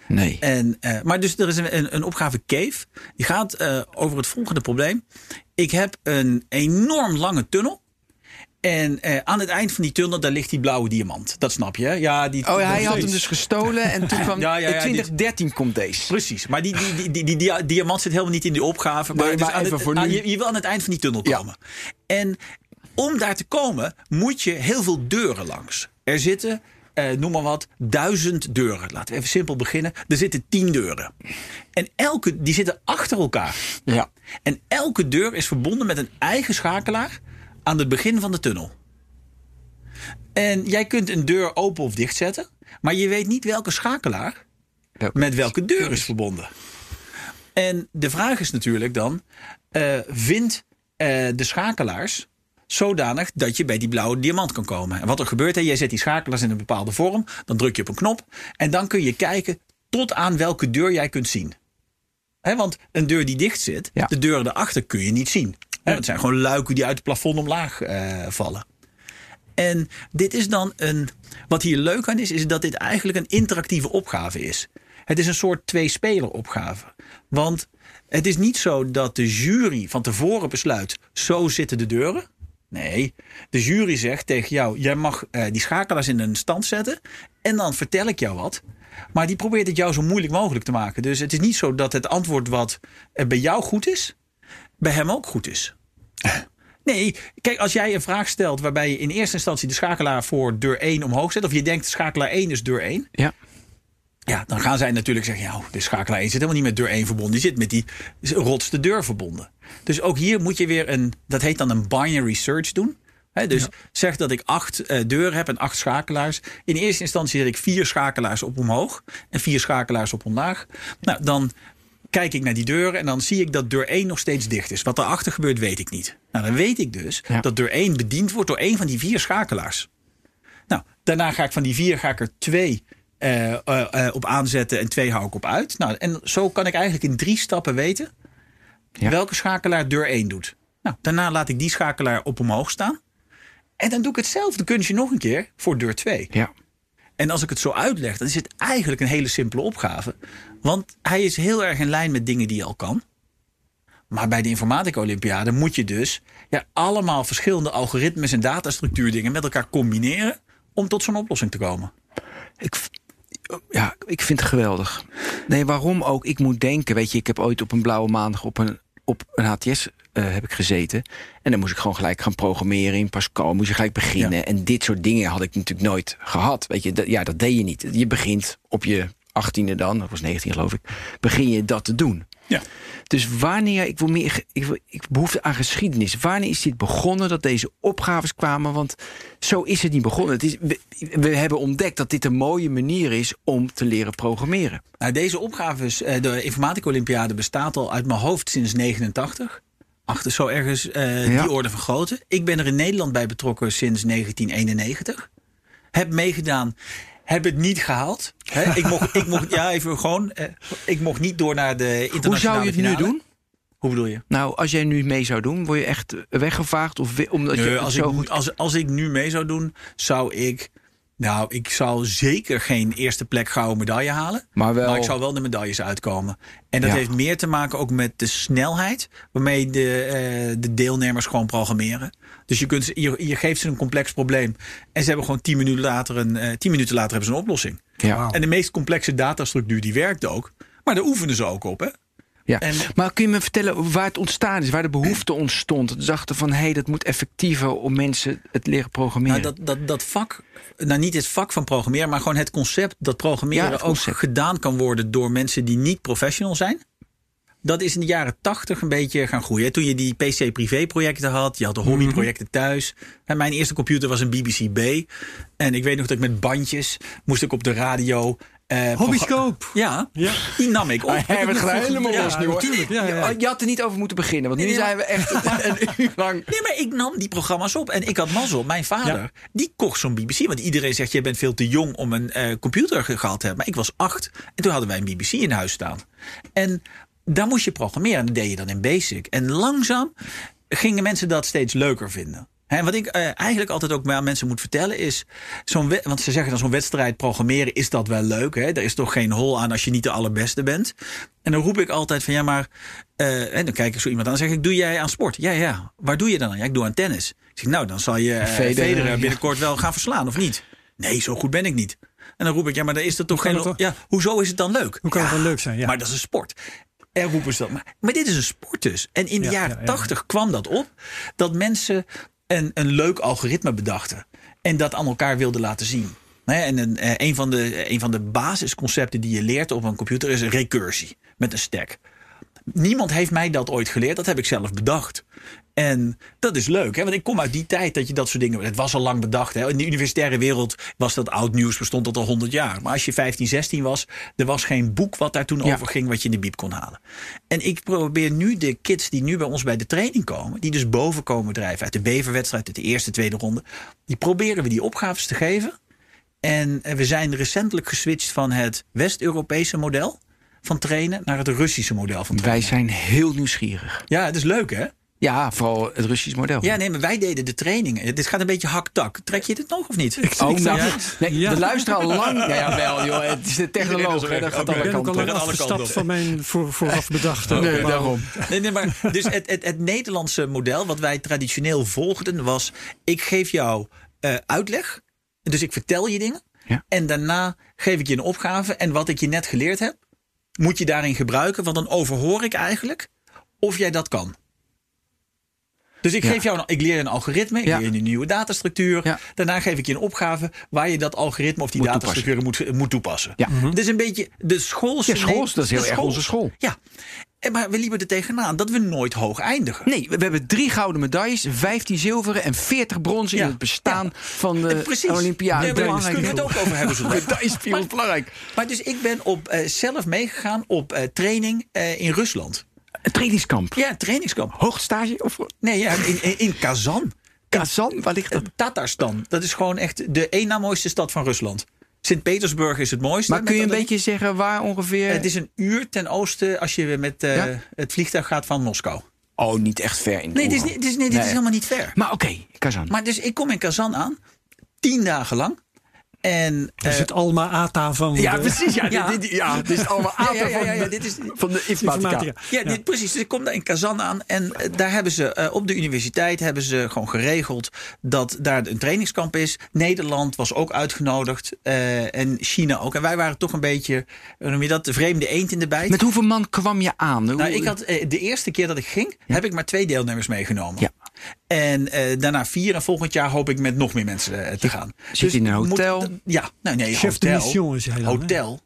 Nee. En, eh, maar dus er is een, een, opgave Cave. Die gaat eh, over het volgende probleem. Ik heb een enorm lange tunnel. En eh, aan het eind van die tunnel, daar ligt die blauwe diamant. Dat snap je? Ja, die, Oh, hij dat- had hem dus gestolen en toen kwam Ja, ja, ja, in 2013 komt deze. Precies, maar die, die, die, die, die, diamant zit helemaal niet in die opgave. Maar, Nee, maar aan even het- voor aan- nu. je, je wil aan het eind van die tunnel Ja. komen. En om daar te komen, moet je heel veel deuren langs. Er zitten, eh, noem maar wat, duizend deuren. Laten we even simpel beginnen. Er zitten tien deuren. En elke, die zitten achter elkaar. Ja. En elke deur is verbonden met een eigen schakelaar. aan het begin van de tunnel. En jij kunt een deur open of dicht zetten, maar je weet niet welke schakelaar met welke deur is verbonden. En de vraag is natuurlijk dan: eh vindt eh, de schakelaars zodanig dat je bij die blauwe diamant kan komen? En wat er gebeurt, hè, jij zet die schakelaars in een bepaalde vorm, dan druk je op een knop en dan kun je kijken tot aan welke deur jij kunt zien. Hè, want een deur die dicht zit, Ja. de deuren daarachter kun je niet zien. Hè, het zijn gewoon luiken die uit het plafond omlaag eh, vallen. En dit is dan een. Wat hier leuk aan is, is dat dit eigenlijk een interactieve opgave is. Het is een soort twee-speler opgave. Want het is niet zo dat de jury van tevoren besluit: zo zitten de deuren. Nee, de jury zegt tegen jou: jij mag eh, die schakelaars in een stand zetten. En dan vertel ik jou wat. Maar die probeert het jou zo moeilijk mogelijk te maken. Dus het is niet zo dat het antwoord wat eh, bij jou goed is, bij hem ook goed is. Nee, kijk, als jij een vraag stelt waarbij je in eerste instantie de schakelaar voor deur 1 omhoog zet, of je denkt schakelaar 1 is deur 1, Ja. Ja, dan gaan zij natuurlijk zeggen: ja, de schakelaar 1 zit helemaal niet met deur 1 verbonden, die zit met die rotste deur verbonden. Dus ook hier moet je weer een, dat heet dan een binary search doen. Dus zeg dat ik acht eh, deuren heb en acht schakelaars. In eerste instantie zet ik vier schakelaars op omhoog en vier schakelaars op omlaag. Nou, dan kijk ik naar die deuren en dan zie ik dat deur 1 nog steeds dicht is. Wat daarachter gebeurt, weet ik niet. Nou, dan weet ik dus Ja. dat deur 1 bediend wordt door één van die vier schakelaars. Nou, daarna ga ik van die vier ga ik er twee eh, eh, eh, op aanzetten en twee hou ik op uit. Nou, en zo kan ik eigenlijk in drie stappen weten Ja. welke schakelaar deur 1 doet. Nou, daarna laat ik die schakelaar op omhoog staan. En dan doe ik hetzelfde kunstje nog een keer voor deur 2. Ja. En als ik het zo uitleg, dan is het eigenlijk een hele simpele opgave. Want hij is heel erg in lijn met dingen die je al kan. Maar bij de informatica Olympiade moet je dus ja, allemaal verschillende algoritmes en datastructuurdingen met elkaar combineren om tot zo'n oplossing te komen. Ik, ja, ik vind het geweldig. Nee, waarom ook? Ik moet denken, weet je, ik heb ooit op een blauwe maandag op een, op een HTS eh, heb ik gezeten. En dan moest ik gewoon gelijk gaan programmeren in Pascal. Moest je gelijk beginnen. Ja. En dit soort dingen had ik natuurlijk nooit gehad. Weet je, dat, ja, dat deed je niet. Je begint op je 18e dan, dat was 19 geloof ik, begin je dat te doen. Ja. Dus wanneer, ik wil meer, ik, wil, ik behoefte aan geschiedenis. Wanneer is dit begonnen dat deze opgaves kwamen? Want zo is het niet begonnen. Het is, we, we hebben ontdekt dat dit een mooie manier is om te leren programmeren. Nou, deze opgaves, eh, de informatica Olympiade bestaat al uit mijn hoofd sinds 89. Achter zo ergens eh, Ja. die orde van grootte. Ik ben er in Nederland bij betrokken sinds 1991. Heb meegedaan. Heb het niet gehaald. Hè, ik, mocht, ik mocht, ja, even gewoon. eh, ik mocht niet door naar de internationale Hoe zou je het nu doen? Hoe bedoel je? Nou, als jij nu mee zou doen, word je echt weggevaagd? Of omdat je Nee, het als, zo ik, goed... als, als ik nu mee zou doen, zou ik. Nou, ik zou zeker geen eerste plek gouden medaille halen. Maar wel- ik zou wel de medailles uitkomen. En dat Ja. heeft meer te maken ook met de snelheid waarmee de, eh, de deelnemers gewoon programmeren. Dus je, kunt, je geeft ze een complex probleem. En ze hebben gewoon tien minuten later een, eh, tien minuten later hebben ze een oplossing. Ja. En de meest complexe datastructuur die werkt ook. Maar daar oefenen ze ook op. Hè? Ja. En- maar kun je me vertellen waar het ontstaan is, waar de behoefte ontstond? Ze dachten van, hé, hey, dat moet effectiever om mensen het leren programmeren. Nou, dat, dat, dat vak, nou niet het vak van programmeren, maar gewoon het concept dat programmeren Ja, het ook gedaan kan worden door mensen die niet professional zijn. Dat is in de jaren tachtig een beetje gaan groeien. Toen je die PC-privé-projecten had, je had de hobbyprojecten thuis. En mijn eerste computer was een BBC B. En ik weet nog dat ik met bandjes moest ik op de radio. Eh, Hobbyscope. Ja, Ja. die nam ik op. Hij het helemaal Ja, los nu, hoor. natuurlijk. Ja, ja. Je had er niet over moeten beginnen, want nu Nee, zijn we echt een uur lang... Nee, maar ik nam die programma's op. En ik had mazzel. Mijn vader, Ja. die kocht zo'n BBC. Want iedereen zegt, je bent veel te jong om een eh, computer ge- gehad te hebben. Maar ik was acht. En toen hadden wij een BBC in huis staan. En daar moest je programmeren. En dat deed je dan in Basic. En langzaam gingen mensen dat steeds leuker vinden. En wat ik eh, eigenlijk altijd ook aan mensen moet vertellen is... Zo'n want ze zeggen dan zo'n wedstrijd programmeren, is dat wel leuk? Hè? Er is toch geen hol aan als je niet de allerbeste bent? En dan roep ik altijd van ja, maar... eh, en dan kijk ik zo iemand aan en zeg ik, doe jij aan sport? Ja, ja. Waar doe je dan aan? Ja, ik doe aan tennis. Ik zeg, nou, dan zal je eh, Federer, ja. binnenkort wel gaan verslaan, of niet? Nee, zo goed ben ik niet. En dan roep ik, ja, maar dan is er toch geen... toch? Ja, hoezo is het dan leuk? Hoe kan ja, het dan leuk zijn? Ja. Maar dat is een sport. En roepen ze dat. Maar, maar dit is een sport dus. En in de Ja, jaren ja, ja. tachtig kwam dat op. Dat mensen een, een leuk algoritme bedachten. En dat aan elkaar wilden laten zien. En een, eh, een, van de, een van de basisconcepten die je leert op een computer is recursie. Met een stack. Niemand heeft mij dat ooit geleerd. Dat heb ik zelf bedacht. En dat is leuk, hè? want ik kom uit die tijd dat je dat soort dingen. Het was al lang bedacht. Hè? In de universitaire wereld was dat oud nieuws, bestond dat al 100 jaar. Maar als je 15, 16 was, er was geen boek wat daar toen Ja. over ging, wat je in de biep kon halen. En ik probeer nu de kids die nu bij ons bij de training komen, die dus boven komen drijven uit de beverwedstrijd, uit de eerste, tweede ronde, die proberen we die opgaves te geven. En eh, we zijn recentelijk geswitcht van het West-Europese model van trainen naar het Russische model van Wij trainen. zijn heel nieuwsgierig. Ja, het is leuk hè? Ja, vooral het Russisch model. Ja, nee, maar wij deden de trainingen. Dit gaat een beetje hak-tak. Trek je dit nog of niet? Oh, Ik- nou, ja. nee, Ja. de luisteraar al lang. Ja, ja, wel, joh. Het is de technoloog. hè, Dat gaat. Ik ben ook al afgestapt van mijn voor, vooraf bedachte. Nee, daarom. Nee, nee, maar dus het, het, het Nederlandse model, wat wij traditioneel volgden, was: ik geef jou eh, uitleg. Dus ik vertel je dingen. Ja. En daarna geef ik je een opgave. En wat ik je net geleerd heb, moet je daarin gebruiken. Want dan overhoor ik eigenlijk of jij dat kan. Dus ik, geef jou een, ik leer je een algoritme, ik leer je een nieuwe datastructuur. Daarna geef ik je een opgave waar je dat algoritme of die Moet datastructuur moet, moet toepassen. Ja. Het is een beetje de schoolse... Ja, schools, dat is heel erg onze school. Ja, En maar we liepen er tegenaan dat we nooit hoog eindigen. Nee, we hebben drie gouden medailles, 15 zilveren en 40 bronzen Ja. in het bestaan Ja. van de Eh, Precies. Olympiade. Nee, daar kunnen we het ook over hebben. Medaillespiegel is belangrijk. Maar dus ik ben op, eh, zelf meegegaan op eh, training in Rusland. Een trainingskamp. Ja, trainingskamp. Hoogtstage of Nee, ja, in, in, Kazan. Kazan? Waar ligt dat? Tatarstan. Dat is gewoon echt de één na mooiste stad van Rusland. Sint-Petersburg is het mooiste. Maar kun je een beetje zeggen waar ongeveer... Het is een uur ten oosten als je met eh, Ja? het vliegtuig gaat van Moskou. Oh, niet echt ver in de Nee, dit is, Oeran. niet, dit is, nee, dit Nee. is helemaal niet ver. Maar oké, Kazan. Maar dus ik kom in Kazan aan. Tien dagen lang. En is het alma ata van ja, de- precies. Ja, Ja. dit, dit- ja, dit is allemaal ja, ja, ja, van, dit is- van de informatica. Ja, dit, precies. Dus ik kom daar in Kazan aan. En eh, daar hebben ze eh, op de universiteit hebben ze gewoon geregeld dat daar een trainingskamp is. Nederland was ook uitgenodigd. eh, en China ook. En wij waren toch een beetje, hoe noem je dat, de vreemde eend in de bijt. Met hoeveel man kwam je aan? Hoe- nou, ik had, de eerste keer dat ik ging, heb ik maar twee deelnemers meegenomen. Ja. En eh, daarna vier. En volgend jaar hoop ik met nog meer mensen eh, te gaan. Zit je in een moet- hotel? ja, nou nee, Chef de hotel. mission is hij hè? Hotel.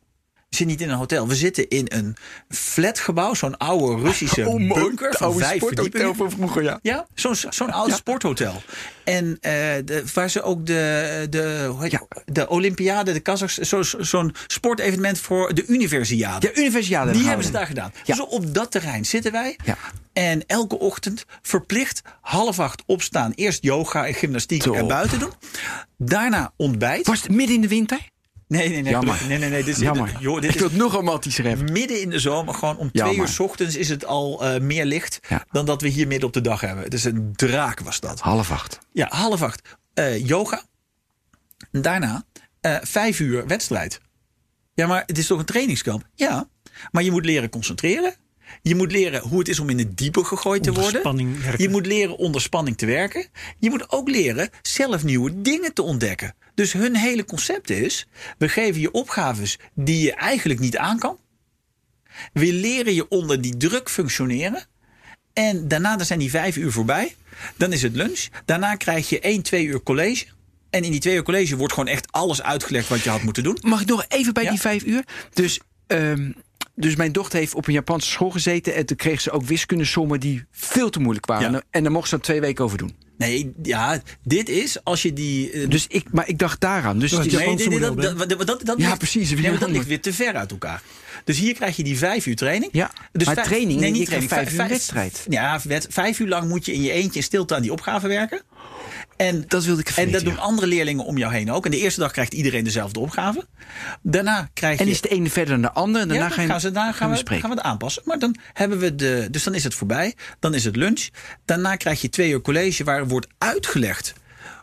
We zitten niet in een hotel. We zitten in een flatgebouw. Zo'n oude Russische Oh, bunker van oude vijf verdiepingen. van vroeger, ja. Ja, zo'n zo'n oud sporthotel. En eh, de, waar ze ook de, de, heet, de Olympiade, de Kazachs, zo- zo'n sportevenement voor de Universiade. Ja, universiade. Die hebben ze daar gedaan. Ja. Dus op dat terrein zitten wij. Ja. En elke ochtend verplicht half acht opstaan. Eerst yoga en gymnastiek Top. en buiten doen. Daarna ontbijt. Was het midden in de winter? Nee, nee, nee. Jammer. Nee, nee, nee. Dit is, Jammer. Joh, dit ik wil het nog romantischer hebben. midden in de zomer. Gewoon om twee uur 's ochtends is het al eh, meer licht. Ja. Dan dat we hier midden op de dag hebben. Het is een draak was dat. Half acht. Ja, half acht. eh, yoga. En daarna eh, vijf uur wedstrijd. Ja, maar het is toch een trainingskamp? Ja, maar je moet leren concentreren. Je moet leren hoe het is om in het diepe gegooid te worden. Je moet leren onder spanning te werken. Je moet ook leren zelf nieuwe dingen te ontdekken. Dus hun hele concept is: we geven je opgaves die je eigenlijk niet aan kan. We leren je onder die druk functioneren. En daarna dan zijn die vijf uur voorbij. Dan is het lunch. Daarna krijg je één, twee uur college. En in die twee uur college wordt gewoon echt alles uitgelegd wat je had moeten doen. Mag ik nog even bij Ja. die vijf uur? Dus, ehm, dus mijn dochter heeft op een Japanse school gezeten. En toen kreeg ze ook wiskundesommen die veel te moeilijk waren. Ja. En daar mocht ze dan twee weken over doen. Nee, ja, dit is als je die. eh, Dus ik, maar ik dacht daaraan. Dus Nee, nee, nee, dat, model, dat, dat, dat Ja, ligt- precies, Nee, maar dat ligt weer te ver uit elkaar. Dus hier krijg je die vijf uur training. Ja, dus maar vijf- training, nee, niet training. vijf uur wedstrijd. Ja, vijf uur lang moet je in je eentje in stilte aan die opgave werken. En, Dat wilde ik En dat doen andere leerlingen om jou heen ook. En de eerste dag krijgt iedereen dezelfde opgave. Daarna krijg je. En is de ene verder dan de andere? En daarna ja, gaan, ze, daarna gaan, we, spreken. gaan we het aanpassen. Maar dan hebben we de. Dus dan is het voorbij. Dan is het lunch. Daarna krijg je twee uur college waar wordt uitgelegd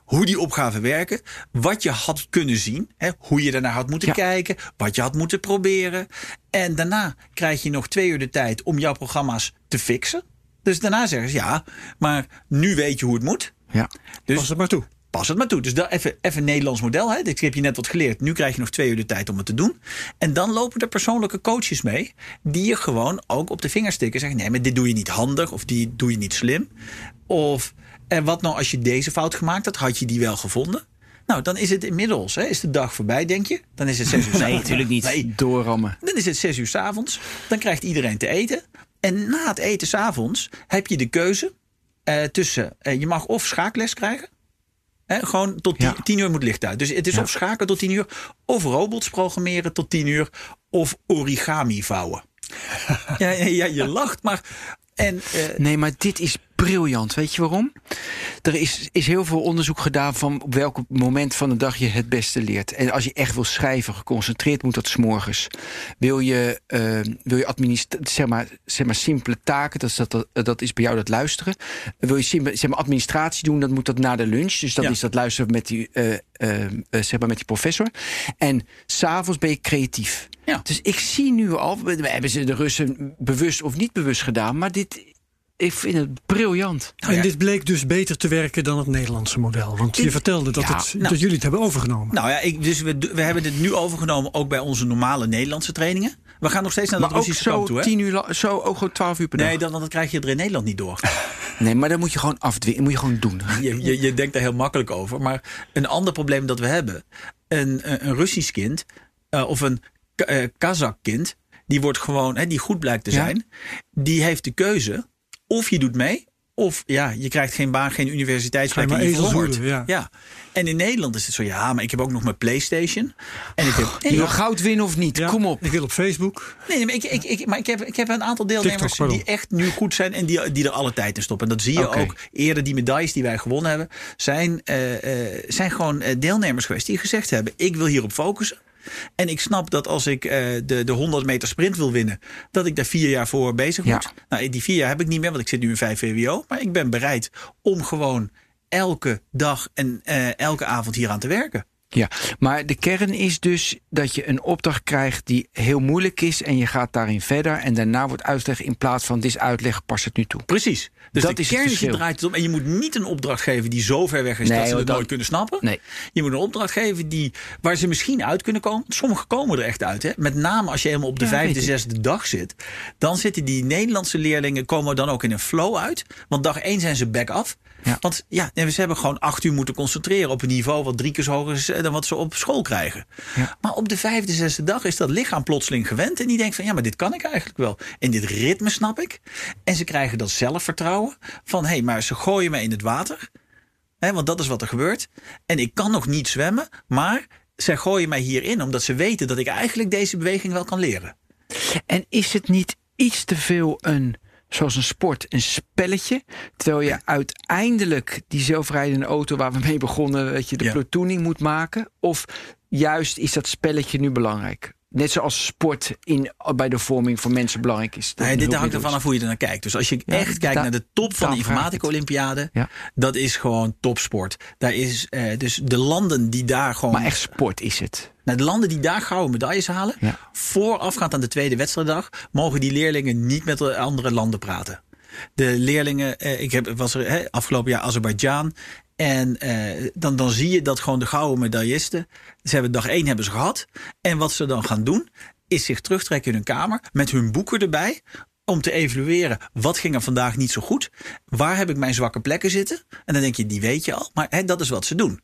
hoe die opgaven werken. Wat je had kunnen zien. Hè, hoe je daarnaar had moeten Ja. kijken. Wat je had moeten proberen. En daarna krijg je nog twee uur de tijd om jouw programma's te fixen. Dus daarna zeggen ze ja, maar nu weet je hoe het moet. Ja. Dus Pas het maar toe. Pas het maar toe. Dus dat even, even Nederlands model. Hè. Ik heb je net wat geleerd. Nu krijg je nog twee uur de tijd om het te doen. En dan lopen er persoonlijke coaches mee. Die je gewoon ook op de vingers stikken. Zeggen nee, maar dit doe je niet handig. Of die doe je niet slim. Of en wat nou als je deze fout gemaakt had. Had je die wel gevonden? Nou, dan is het inmiddels. Hè, is de dag voorbij, denk je? Dan is het zes uur. Nee, natuurlijk niet. Nee, Doorrammen. dan is het zes uur s'avonds. Dan krijgt iedereen te eten. En na het eten s'avonds heb je de keuze eh, tussen... eh, je mag of schaakles krijgen. Hè, gewoon tot tien, Ja. tien uur moet licht uit. Dus het is Ja. of schaken tot tien uur... of robots programmeren tot tien uur... of origami vouwen. ja, ja, ja, je lacht, maar... En, eh, Nee, maar dit is briljant. Weet je waarom? Er is, is heel veel onderzoek gedaan van op welk moment van de dag je het beste leert. En als je echt wil schrijven, geconcentreerd, moet dat s'morgens. Wil je, eh, wil je zeg maar, zeg maar simpele taken, dat is, dat, dat, is bij jou dat luisteren. Wil je zeg maar, administratie doen, dan moet dat na de lunch. Dus dat Ja. is dat luisteren met die, eh, zeg maar met die professor. En s'avonds ben je creatief. Ja. Dus ik zie nu al, hebben ze de Russen bewust of niet bewust gedaan, maar dit, ik vind het briljant. en dit bleek dus beter te werken dan het Nederlandse model. Want je vertelde dat, Ja, het, nou- dat jullie het hebben overgenomen. Nou ja, ik, dus we, we hebben dit nu overgenomen ook bij onze normale Nederlandse trainingen. We gaan nog steeds naar ook Russische kamp zo toe, hè? tien uur zo ook gewoon twaalf uur per dag. Nee, dan, dan krijg je er in Nederland niet door. Nee, maar dat moet je gewoon afdwingen. Moet je gewoon doen. Je, je, je denkt daar heel makkelijk over. Maar een ander probleem dat we hebben. Een, een een Russisch kind eh, of een Eh, Kazak kind. Die wordt gewoon, hè, die goed blijkt te Ja. zijn. Die heeft de keuze. Of je doet mee. Of ja, je krijgt geen baan, geen universiteitsplek. Ga je ja. ja. En in Nederland is het zo. Ja, maar ik heb ook nog mijn Playstation. En ik heb, Je wil goud winnen of niet? Ja, Kom op. Ik wil op Facebook. Nee, maar, ik, ik, ik, maar ik, heb, ik heb een aantal deelnemers TikTok, die echt nu goed zijn en die, die er alle tijd in stoppen. En dat zie je ook. Eerder die medailles die wij gewonnen hebben, zijn, eh, eh, zijn gewoon deelnemers geweest die gezegd hebben: ik wil hierop focussen. En ik snap dat als ik eh, de, de 100 meter sprint wil winnen, dat ik daar vier jaar voor bezig Ja. moet. Nou, die vier jaar heb ik niet meer, want ik zit nu in 5 VWO. Maar ik ben bereid om gewoon elke dag en eh, elke avond hier aan te werken. Ja, maar de kern is dus dat je een opdracht krijgt die heel moeilijk is en je gaat daarin verder en daarna wordt uitleg in plaats van dit is uitleg, pas het nu toe. Precies. Dus Dat de is het kern verschil. draait het om. En je moet niet een opdracht geven die zo ver weg is Nee, dat ze het dat- nooit kunnen snappen. Nee. Je moet een opdracht geven die, waar ze misschien uit kunnen komen. Sommigen komen er echt uit. Hè? Met name als je helemaal op de Ja, vijfde, zesde dag zit. Dan zitten die Nederlandse leerlingen komen dan ook in een flow uit. Want dag één zijn ze back af. Ja. Want ja, ze hebben gewoon acht uur moeten concentreren op een niveau wat drie keer zo hoog is eh, dan wat ze op school krijgen. Ja. Maar op de vijfde, zesde dag is dat lichaam plotseling gewend. En die denkt van ja, maar dit kan ik eigenlijk wel. En dit ritme snap ik. En ze krijgen dat zelfvertrouwen van hé, hey, maar ze gooien me in het water. Hè, want dat is wat er gebeurt. En ik kan nog niet zwemmen, maar zij gooien mij hierin omdat ze weten dat ik eigenlijk deze beweging wel kan leren. En is het niet iets te veel een, zoals een sport, een spelletje, terwijl je uiteindelijk die zelfrijdende auto waar we mee begonnen, weet je, de Ja. platooning moet maken? Of juist is dat spelletje nu belangrijk? Net zoals sport in, bij de vorming van mensen belangrijk is. Nee, dit hangt ervan af hoe je er naar kijkt. Dus als je Ja, echt kijkt naar de top van de informatica Olympiade, Ja. dat is gewoon topsport. Daar is eh, dus de landen die daar gewoon Maar echt sport is het. Nou, de landen die daar gouden medailles halen, Ja. voorafgaand aan de tweede wedstrijddag, mogen die leerlingen niet met de andere landen praten. De leerlingen, eh, ik heb, was er hè, afgelopen jaar Azerbeidzjan. En eh, dan, dan zie je dat gewoon de gouden medaillisten. Ze hebben dag één hebben ze gehad. En wat ze dan gaan doen, is zich terugtrekken in hun kamer met hun boeken erbij. Om te evalueren, wat ging er vandaag niet zo goed? Waar heb ik mijn zwakke plekken zitten? En dan denk je, die weet je al. Maar hè, dat is wat ze doen.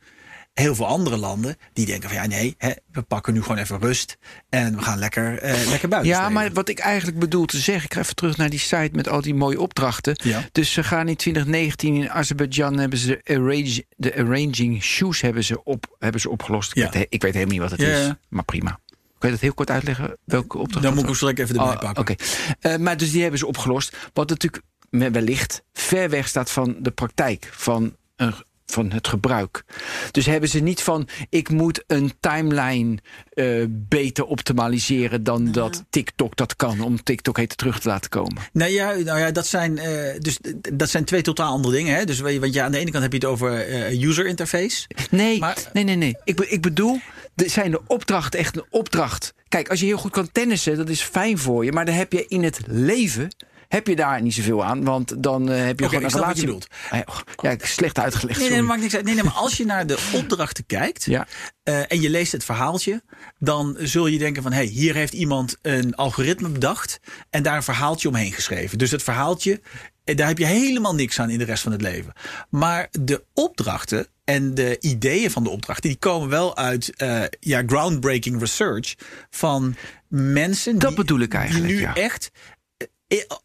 Heel veel andere landen die denken van ja, nee, hè, we pakken nu gewoon even rust. En we gaan lekker, eh, lekker buiten. Ja, maar wat ik eigenlijk bedoel te zeggen, ik ga even terug naar die site met al die mooie opdrachten. Ja. Dus ze gaan in 2019 in Azerbeidzjan hebben ze de, arrange, de arranging shoes hebben ze, op, hebben ze opgelost. Ik, weet, ik weet helemaal niet wat het Ja, is, maar prima. Kan je dat heel kort uitleggen? Welke opdracht? Dan moet ik hem straks even erbij Oh, pakken. Oké, Eh, maar dus die hebben ze opgelost. Wat natuurlijk wellicht ver weg staat van de praktijk van, een, van het gebruik. Dus hebben ze niet van: ik moet een timeline eh, beter optimaliseren dan dat TikTok dat kan, om TikTok heet terug te laten komen. Nou ja, nou ja dat, zijn, eh, dus, dat zijn twee totaal andere dingen. Hè? Dus, want ja, aan de ene kant heb je het over eh, user interface. Nee, Maar- nee, nee, nee. Ik, ik bedoel, zijn de opdrachten echt een opdracht? Kijk, als je heel goed kan tennissen, dat is fijn voor je. Maar dan heb je in het leven heb je daar niet zoveel aan. Want dan eh, heb je Oké, gewoon een snap wat je relatie. Eh, oh, Ja, ik- slecht uitgelegd. Nee, nee, dat maakt niks uit. Nee, nee, maar als je naar de opdrachten kijkt Ja. eh, en je leest het verhaaltje, dan zul je denken van hé, hey, hier heeft iemand een algoritme bedacht en daar een verhaaltje omheen geschreven. Dus het verhaaltje, daar heb je helemaal niks aan in de rest van het leven. Maar de opdrachten en de ideeën van de opdrachten, die komen wel uit ja, groundbreaking research van mensen Dat die, bedoel ik eigenlijk, die nu ja. echt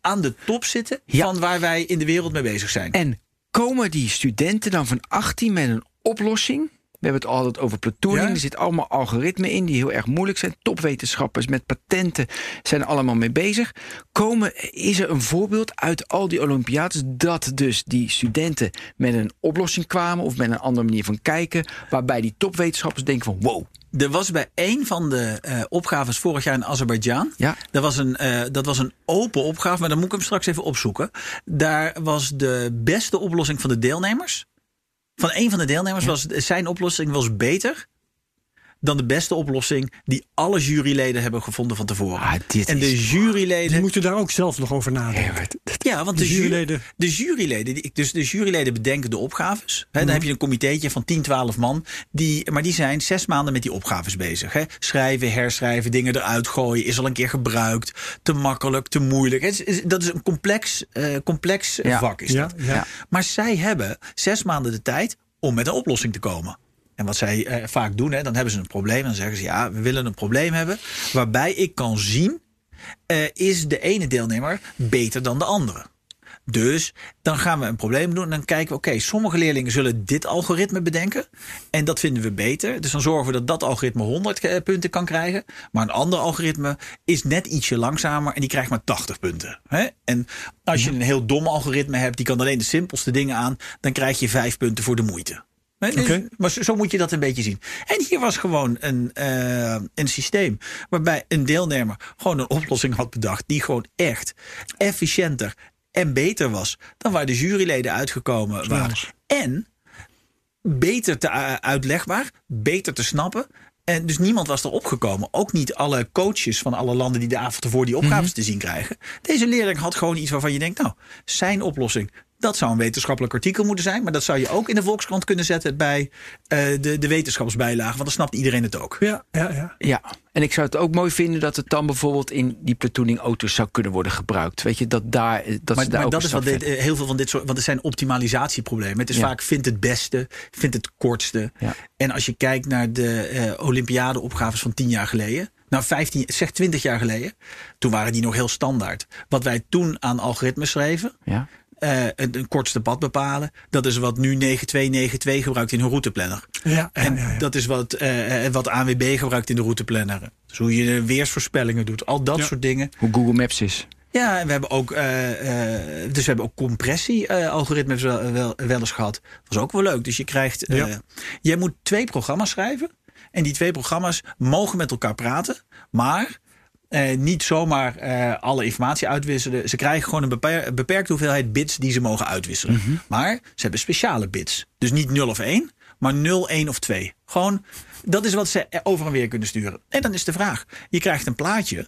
aan de top zitten Ja. van waar wij in de wereld mee bezig zijn. En komen die studenten dan van 18 met een oplossing? We hebben het altijd over platooning. Ja. Er zitten allemaal algoritmen in die heel erg moeilijk zijn. Topwetenschappers met patenten zijn er allemaal mee bezig. Komen, is er een voorbeeld uit al die Olympiades dat dus die studenten met een oplossing kwamen of met een andere manier van kijken, waarbij die topwetenschappers denken van wow, Er was bij een van de eh, opgaves vorig jaar in Azerbeidzjan. Ja. Dat was, een, eh, dat was een open opgave, maar dan moet ik hem straks even opzoeken. Daar was de beste oplossing van de deelnemers. Van een van de deelnemers was zijn oplossing was beter dan de beste oplossing die alle juryleden hebben gevonden van tevoren. Ah, en de juryleden. Die moeten daar ook zelf nog over nadenken. Ja, want de, De juryleden. De juryleden, die- dus de juryleden bedenken de opgaves. Hè, Dan heb je een comitéetje van 10, 12 man. Die, maar die zijn zes maanden met die opgaves bezig. Schrijven, herschrijven, dingen eruit gooien. Is al een keer gebruikt. Te makkelijk, te moeilijk. Is- dat is een complex, eh, complex Ja. vak. Is Ja, dat. ja. Ja. Maar zij hebben zes maanden de tijd om met een oplossing te komen. En wat zij eh, vaak doen, hè, dan hebben ze een probleem. Dan zeggen ze, ja, we willen een probleem hebben... waarbij ik kan zien, eh, is de ene deelnemer beter dan de andere. Dus dan gaan we een probleem doen en dan kijken we... oké, sommige leerlingen zullen dit algoritme bedenken... en dat vinden we beter. Dus dan zorgen we dat dat algoritme 100 eh, punten kan krijgen. Maar een ander algoritme is net ietsje langzamer... en die krijgt maar 80 punten. Hè? En als je een heel dom algoritme hebt... die kan alleen de simpelste dingen aan... dan krijg je vijf punten voor de moeite. Oké. Maar zo, moet je dat een beetje zien. En hier was gewoon een, eh, een systeem waarbij een deelnemer gewoon een oplossing had bedacht. die gewoon echt efficiënter en beter was dan waar de juryleden uitgekomen waren. En beter te uh, uitlegbaar, beter te snappen. En dus niemand was erop gekomen. Ook niet alle coaches van alle landen die de avond ervoor die opgaves te zien krijgen. Deze leerling had gewoon iets waarvan je denkt, nou, zijn oplossing. Dat zou een wetenschappelijk artikel moeten zijn. Maar dat zou je ook in de Volkskrant kunnen zetten bij eh, de, de wetenschapsbijlage. Want dan snapt iedereen het ook. Ja, ja, ja. Ja, en ik zou het ook mooi vinden dat het dan bijvoorbeeld in die platooning auto's zou kunnen worden gebruikt. Weet je, dat daar. Dat Maar, ze daar maar ook dat is wat dit, eh, heel veel van dit soort. Want er zijn optimalisatieproblemen. Het is Ja. vaak vindt het beste, vindt het kortste. Ja. En als je kijkt naar de eh Olympiade-opgaves van 10 jaar geleden. Nou, 15, zeg 20 jaar geleden. Toen waren die nog heel standaard. Wat wij toen aan algoritmes schreven. Ja. Eh, een, een kortste pad bepalen. Dat is wat nu 9292 gebruikt in hun routeplanner. Ja, En ja, ja. dat is wat, eh, wat ANWB gebruikt in de routeplanner. Dus hoe je weersvoorspellingen doet. Al dat Ja. soort dingen. Hoe Google Maps is. Ja, en we hebben ook, eh, eh, dus we hebben ook compressie-algoritmes wel, wel, wel eens gehad. Dat was ook wel leuk. Dus je krijgt, eh, Ja. jij moet twee programma's schrijven. En die twee programma's mogen met elkaar praten. Maar eh, niet zomaar eh, alle informatie uitwisselen. Ze krijgen gewoon een beper- beperkte hoeveelheid bits die ze mogen uitwisselen. Mhm. Maar ze hebben speciale bits. Dus niet 0 of 1, maar 0, 1 of 2. Gewoon, dat is wat ze over en weer kunnen sturen. En dan is de vraag: je krijgt een plaatje.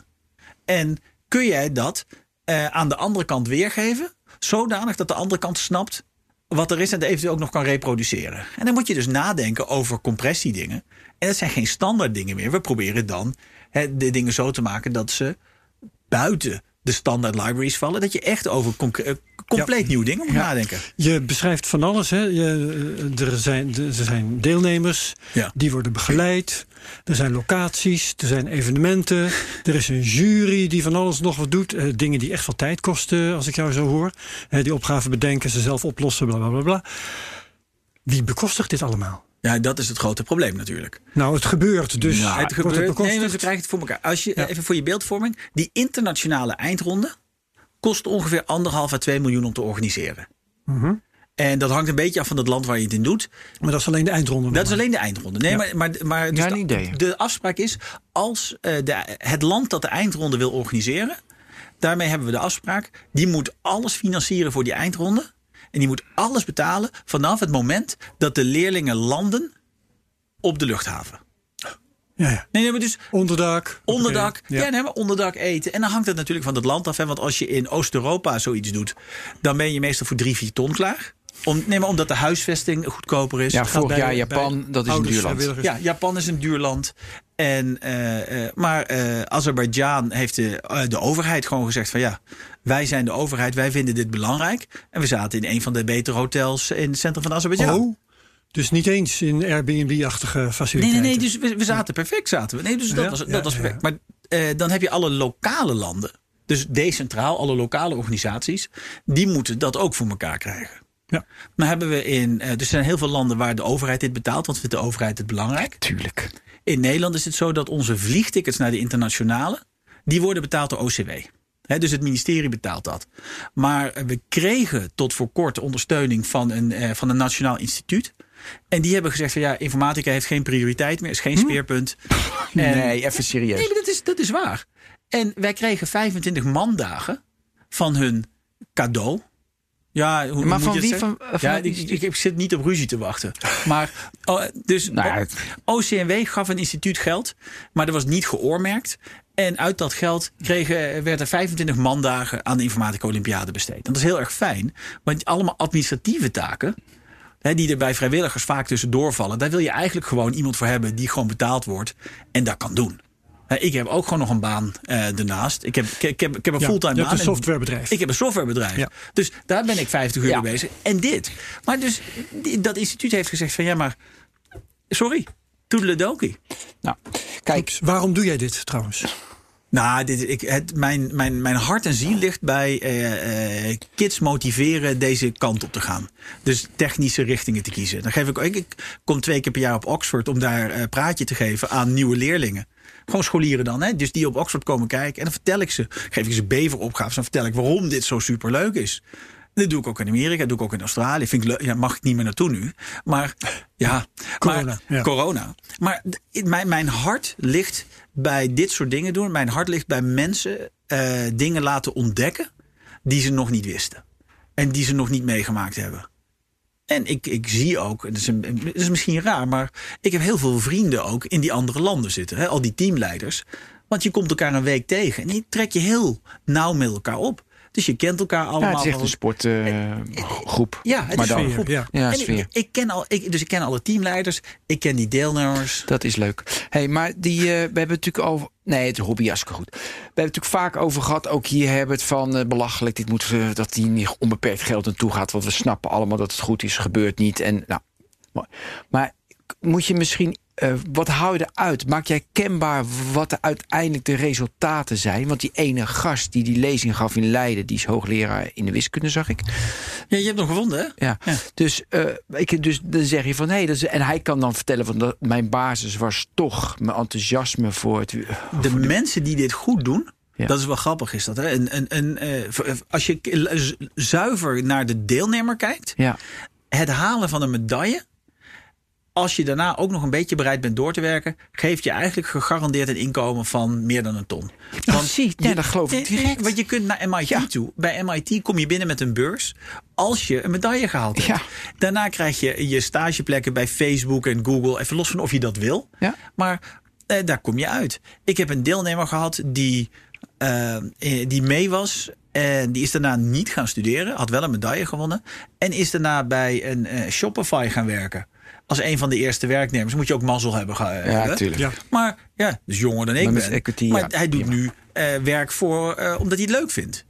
En kun jij dat eh, aan de andere kant weergeven? Zodanig dat de andere kant snapt wat er is en het eventueel ook nog kan reproduceren. En dan moet je dus nadenken over compressiedingen. En dat zijn geen standaard dingen meer. We proberen dan hè, de dingen zo te maken dat ze buiten de standaard libraries vallen. Dat je echt over eh, compleet nieuwe dingen moet nadenken. Je beschrijft van alles. Hè? Je, eh, er, zijn, er zijn deelnemers, Ja. die worden begeleid. Er zijn locaties, er zijn evenementen. Er is een jury die van alles nog wat doet. Eh, dingen die echt veel tijd kosten, als ik jou zo hoor. Die opgaven bedenken, ze zelf oplossen, bla bla. bla. Wie bekostigt dit allemaal? Ja, dat is het grote probleem natuurlijk. Nou, het gebeurt dus. het wordt gebeurt. nee, maar we krijgen het voor elkaar. Als je, Even voor je beeldvorming. Die internationale eindronde kost ongeveer anderhalf à 2 miljoen om te organiseren. Mhm. En dat hangt een beetje af van het land waar je het in doet. Maar dat is alleen de eindronde. Dat is alleen de eindronde. Nee, Ja. maar, maar, maar dus Ja, een de, idee. de afspraak is, als eh, de, het land dat de eindronde wil organiseren, daarmee hebben we de afspraak, die moet alles financieren voor die eindronde. En die moet alles betalen vanaf het moment dat de leerlingen landen op de luchthaven. Ja, ja. Nee, nee, maar dus Onderdak. onderdak. Oké, Ja, nee, maar onderdak eten. En dan hangt het natuurlijk van het land af. Hè? Want als je in Oost-Europa zoiets doet, dan ben je meestal voor drie, vier ton klaar. Om, nee, maar omdat de huisvesting goedkoper is. Ja, gaat vorig bij- jaar Japan, dat is een duur land. Ja, Japan is een duur land. En, eh, eh, maar eh Azerbeidzjan heeft de, eh, de overheid gewoon gezegd van ja, wij zijn de overheid, wij vinden dit belangrijk. En we zaten in een van de betere hotels in het centrum van Azerbeidzjan. Oh, dus niet eens in Airbnb-achtige nee, faciliteiten. nee, nee, dus we, we zaten perfect zaten we. Nee, dus dat Ja, was, dat ja, was ja. perfect. Maar eh, dan heb je alle lokale landen. Dus decentraal, alle lokale organisaties, die moeten dat ook voor elkaar krijgen. Ja. Maar hebben we in, eh, er zijn heel veel landen waar de overheid dit betaalt, want vindt de overheid het belangrijk. Tuurlijk. In Nederland is het zo dat onze vliegtickets naar de internationale, die worden betaald door OCW. Dus het ministerie betaalt dat. Maar we kregen tot voor kort ondersteuning van een, eh, van een nationaal instituut. En die hebben gezegd van ja, informatica heeft geen prioriteit meer, is geen speerpunt. En- Nee, even serieus. Nee, maar dat is, dat is waar. En wij kregen 25 mandagen van hun cadeau. Ja, hoe Maar moet van wie? Van, van ja, ik, ik, instituut? ik zit niet op ruzie te wachten. Maar oh, dus Nou het- OCMW gaf een instituut geld, maar dat was niet geoormerkt. En uit dat geld kregen, werd er 25 mandagen aan de informatica Olympiade besteed. En dat is heel erg fijn, want allemaal administratieve taken. Hè, die er bij vrijwilligers vaak tussendoor vallen. Daar wil je eigenlijk gewoon iemand voor hebben die gewoon betaald wordt en dat kan doen. Ik heb ook gewoon nog een baan eh ernaast. Ik heb, ik, heb- ik heb, een Ja, fulltime baan. een en- softwarebedrijf. Ik heb een softwarebedrijf. Ja. Dus daar ben ik 50 uur Ja. mee bezig. En dit. Maar dus dat instituut heeft gezegd van ja, maar sorry. Toedeledokie. Nou, kijk, Oeps, waarom doe jij dit trouwens? Nou, dit, ik, het, mijn, mijn, mijn hart en ziel ligt bij eh, eh, kids motiveren deze kant op te gaan. Dus technische richtingen te kiezen. Dan geef ik, ik, ik kom twee keer per jaar op Oxford om daar eh praatje te geven aan nieuwe leerlingen. Gewoon scholieren dan, hè? dus die op Oxford komen kijken. En dan vertel ik ze, geef ik ze beveropgaves. Dan vertel ik waarom dit zo superleuk is. Dat doe ik ook in Amerika, dat doe ik ook in Australië. Vind ik leuk. Ja, mag ik niet meer naartoe nu. Maar ja, Corona, maar, ja. corona. Maar mijn, mijn hart ligt bij dit soort dingen doen. Mijn hart ligt bij mensen eh, dingen laten ontdekken die ze nog niet wisten. En die ze nog niet meegemaakt hebben. En ik, ik zie ook, het is, een, het is misschien raar, maar ik heb heel veel vrienden ook in die andere landen zitten. Hè? Al die teamleiders. Want je komt elkaar een week tegen en die trek je heel nauw met elkaar op. Dus je kent elkaar allemaal. ja, het is echt een sportgroep. ja, het maar is dan, een Sfeer, groep. ja. Sfeer. ik, ik ken al, ik, dus ik ken alle teamleiders, ik ken die deelnemers. Dat is leuk. hey, maar die, eh, we hebben natuurlijk over. Nee, het hobby, goed. We hebben het natuurlijk vaak over gehad. Ook hier hebben we het van eh, belachelijk. Dit moet, eh, dat hier niet onbeperkt geld naartoe gaat. Want we snappen allemaal dat het goed is. Gebeurt niet. En, nou, maar moet je misschien. Eh, wat hou je eruit? Maak jij kenbaar wat de uiteindelijk de resultaten zijn? Want die ene gast die die lezing gaf in Leiden, die is hoogleraar in de wiskunde, zag ik. Ja, je hebt hem gevonden, hè? Ja. Ja. Dus, eh, ik, dus dan zeg je van hé, dat is, en hij kan dan vertellen van dat mijn basis was toch mijn enthousiasme voor het. De mensen die dit goed doen, Ja. dat is wel grappig, is dat. Hè? En, en, en, eh, als je zuiver naar de deelnemer kijkt, Ja, het halen van een medaille. Als je daarna ook nog een beetje bereid bent door te werken, geeft je eigenlijk gegarandeerd een inkomen van meer dan een ton. precies. Ja, dat geloof ik direct. Want je kunt naar MIT Ja. toe. Bij MIT kom je binnen met een beurs als je een medaille gehaald hebt. Ja. Daarna krijg je je stageplekken bij Facebook en Google. Even los van of je dat wil. Ja. Maar eh, daar kom je uit. Ik heb een deelnemer gehad die, eh, eh, die mee was. En die is daarna niet gaan studeren. Had wel een medaille gewonnen. En is daarna bij een eh, Shopify gaan werken. Als een van de eerste werknemers. Moet je ook mazzel hebben. ja, natuurlijk. Ja. Maar ja, dus jonger dan ik ben. equity, maar ja, hij doet nu eh, werk voor, eh, omdat hij het leuk vindt.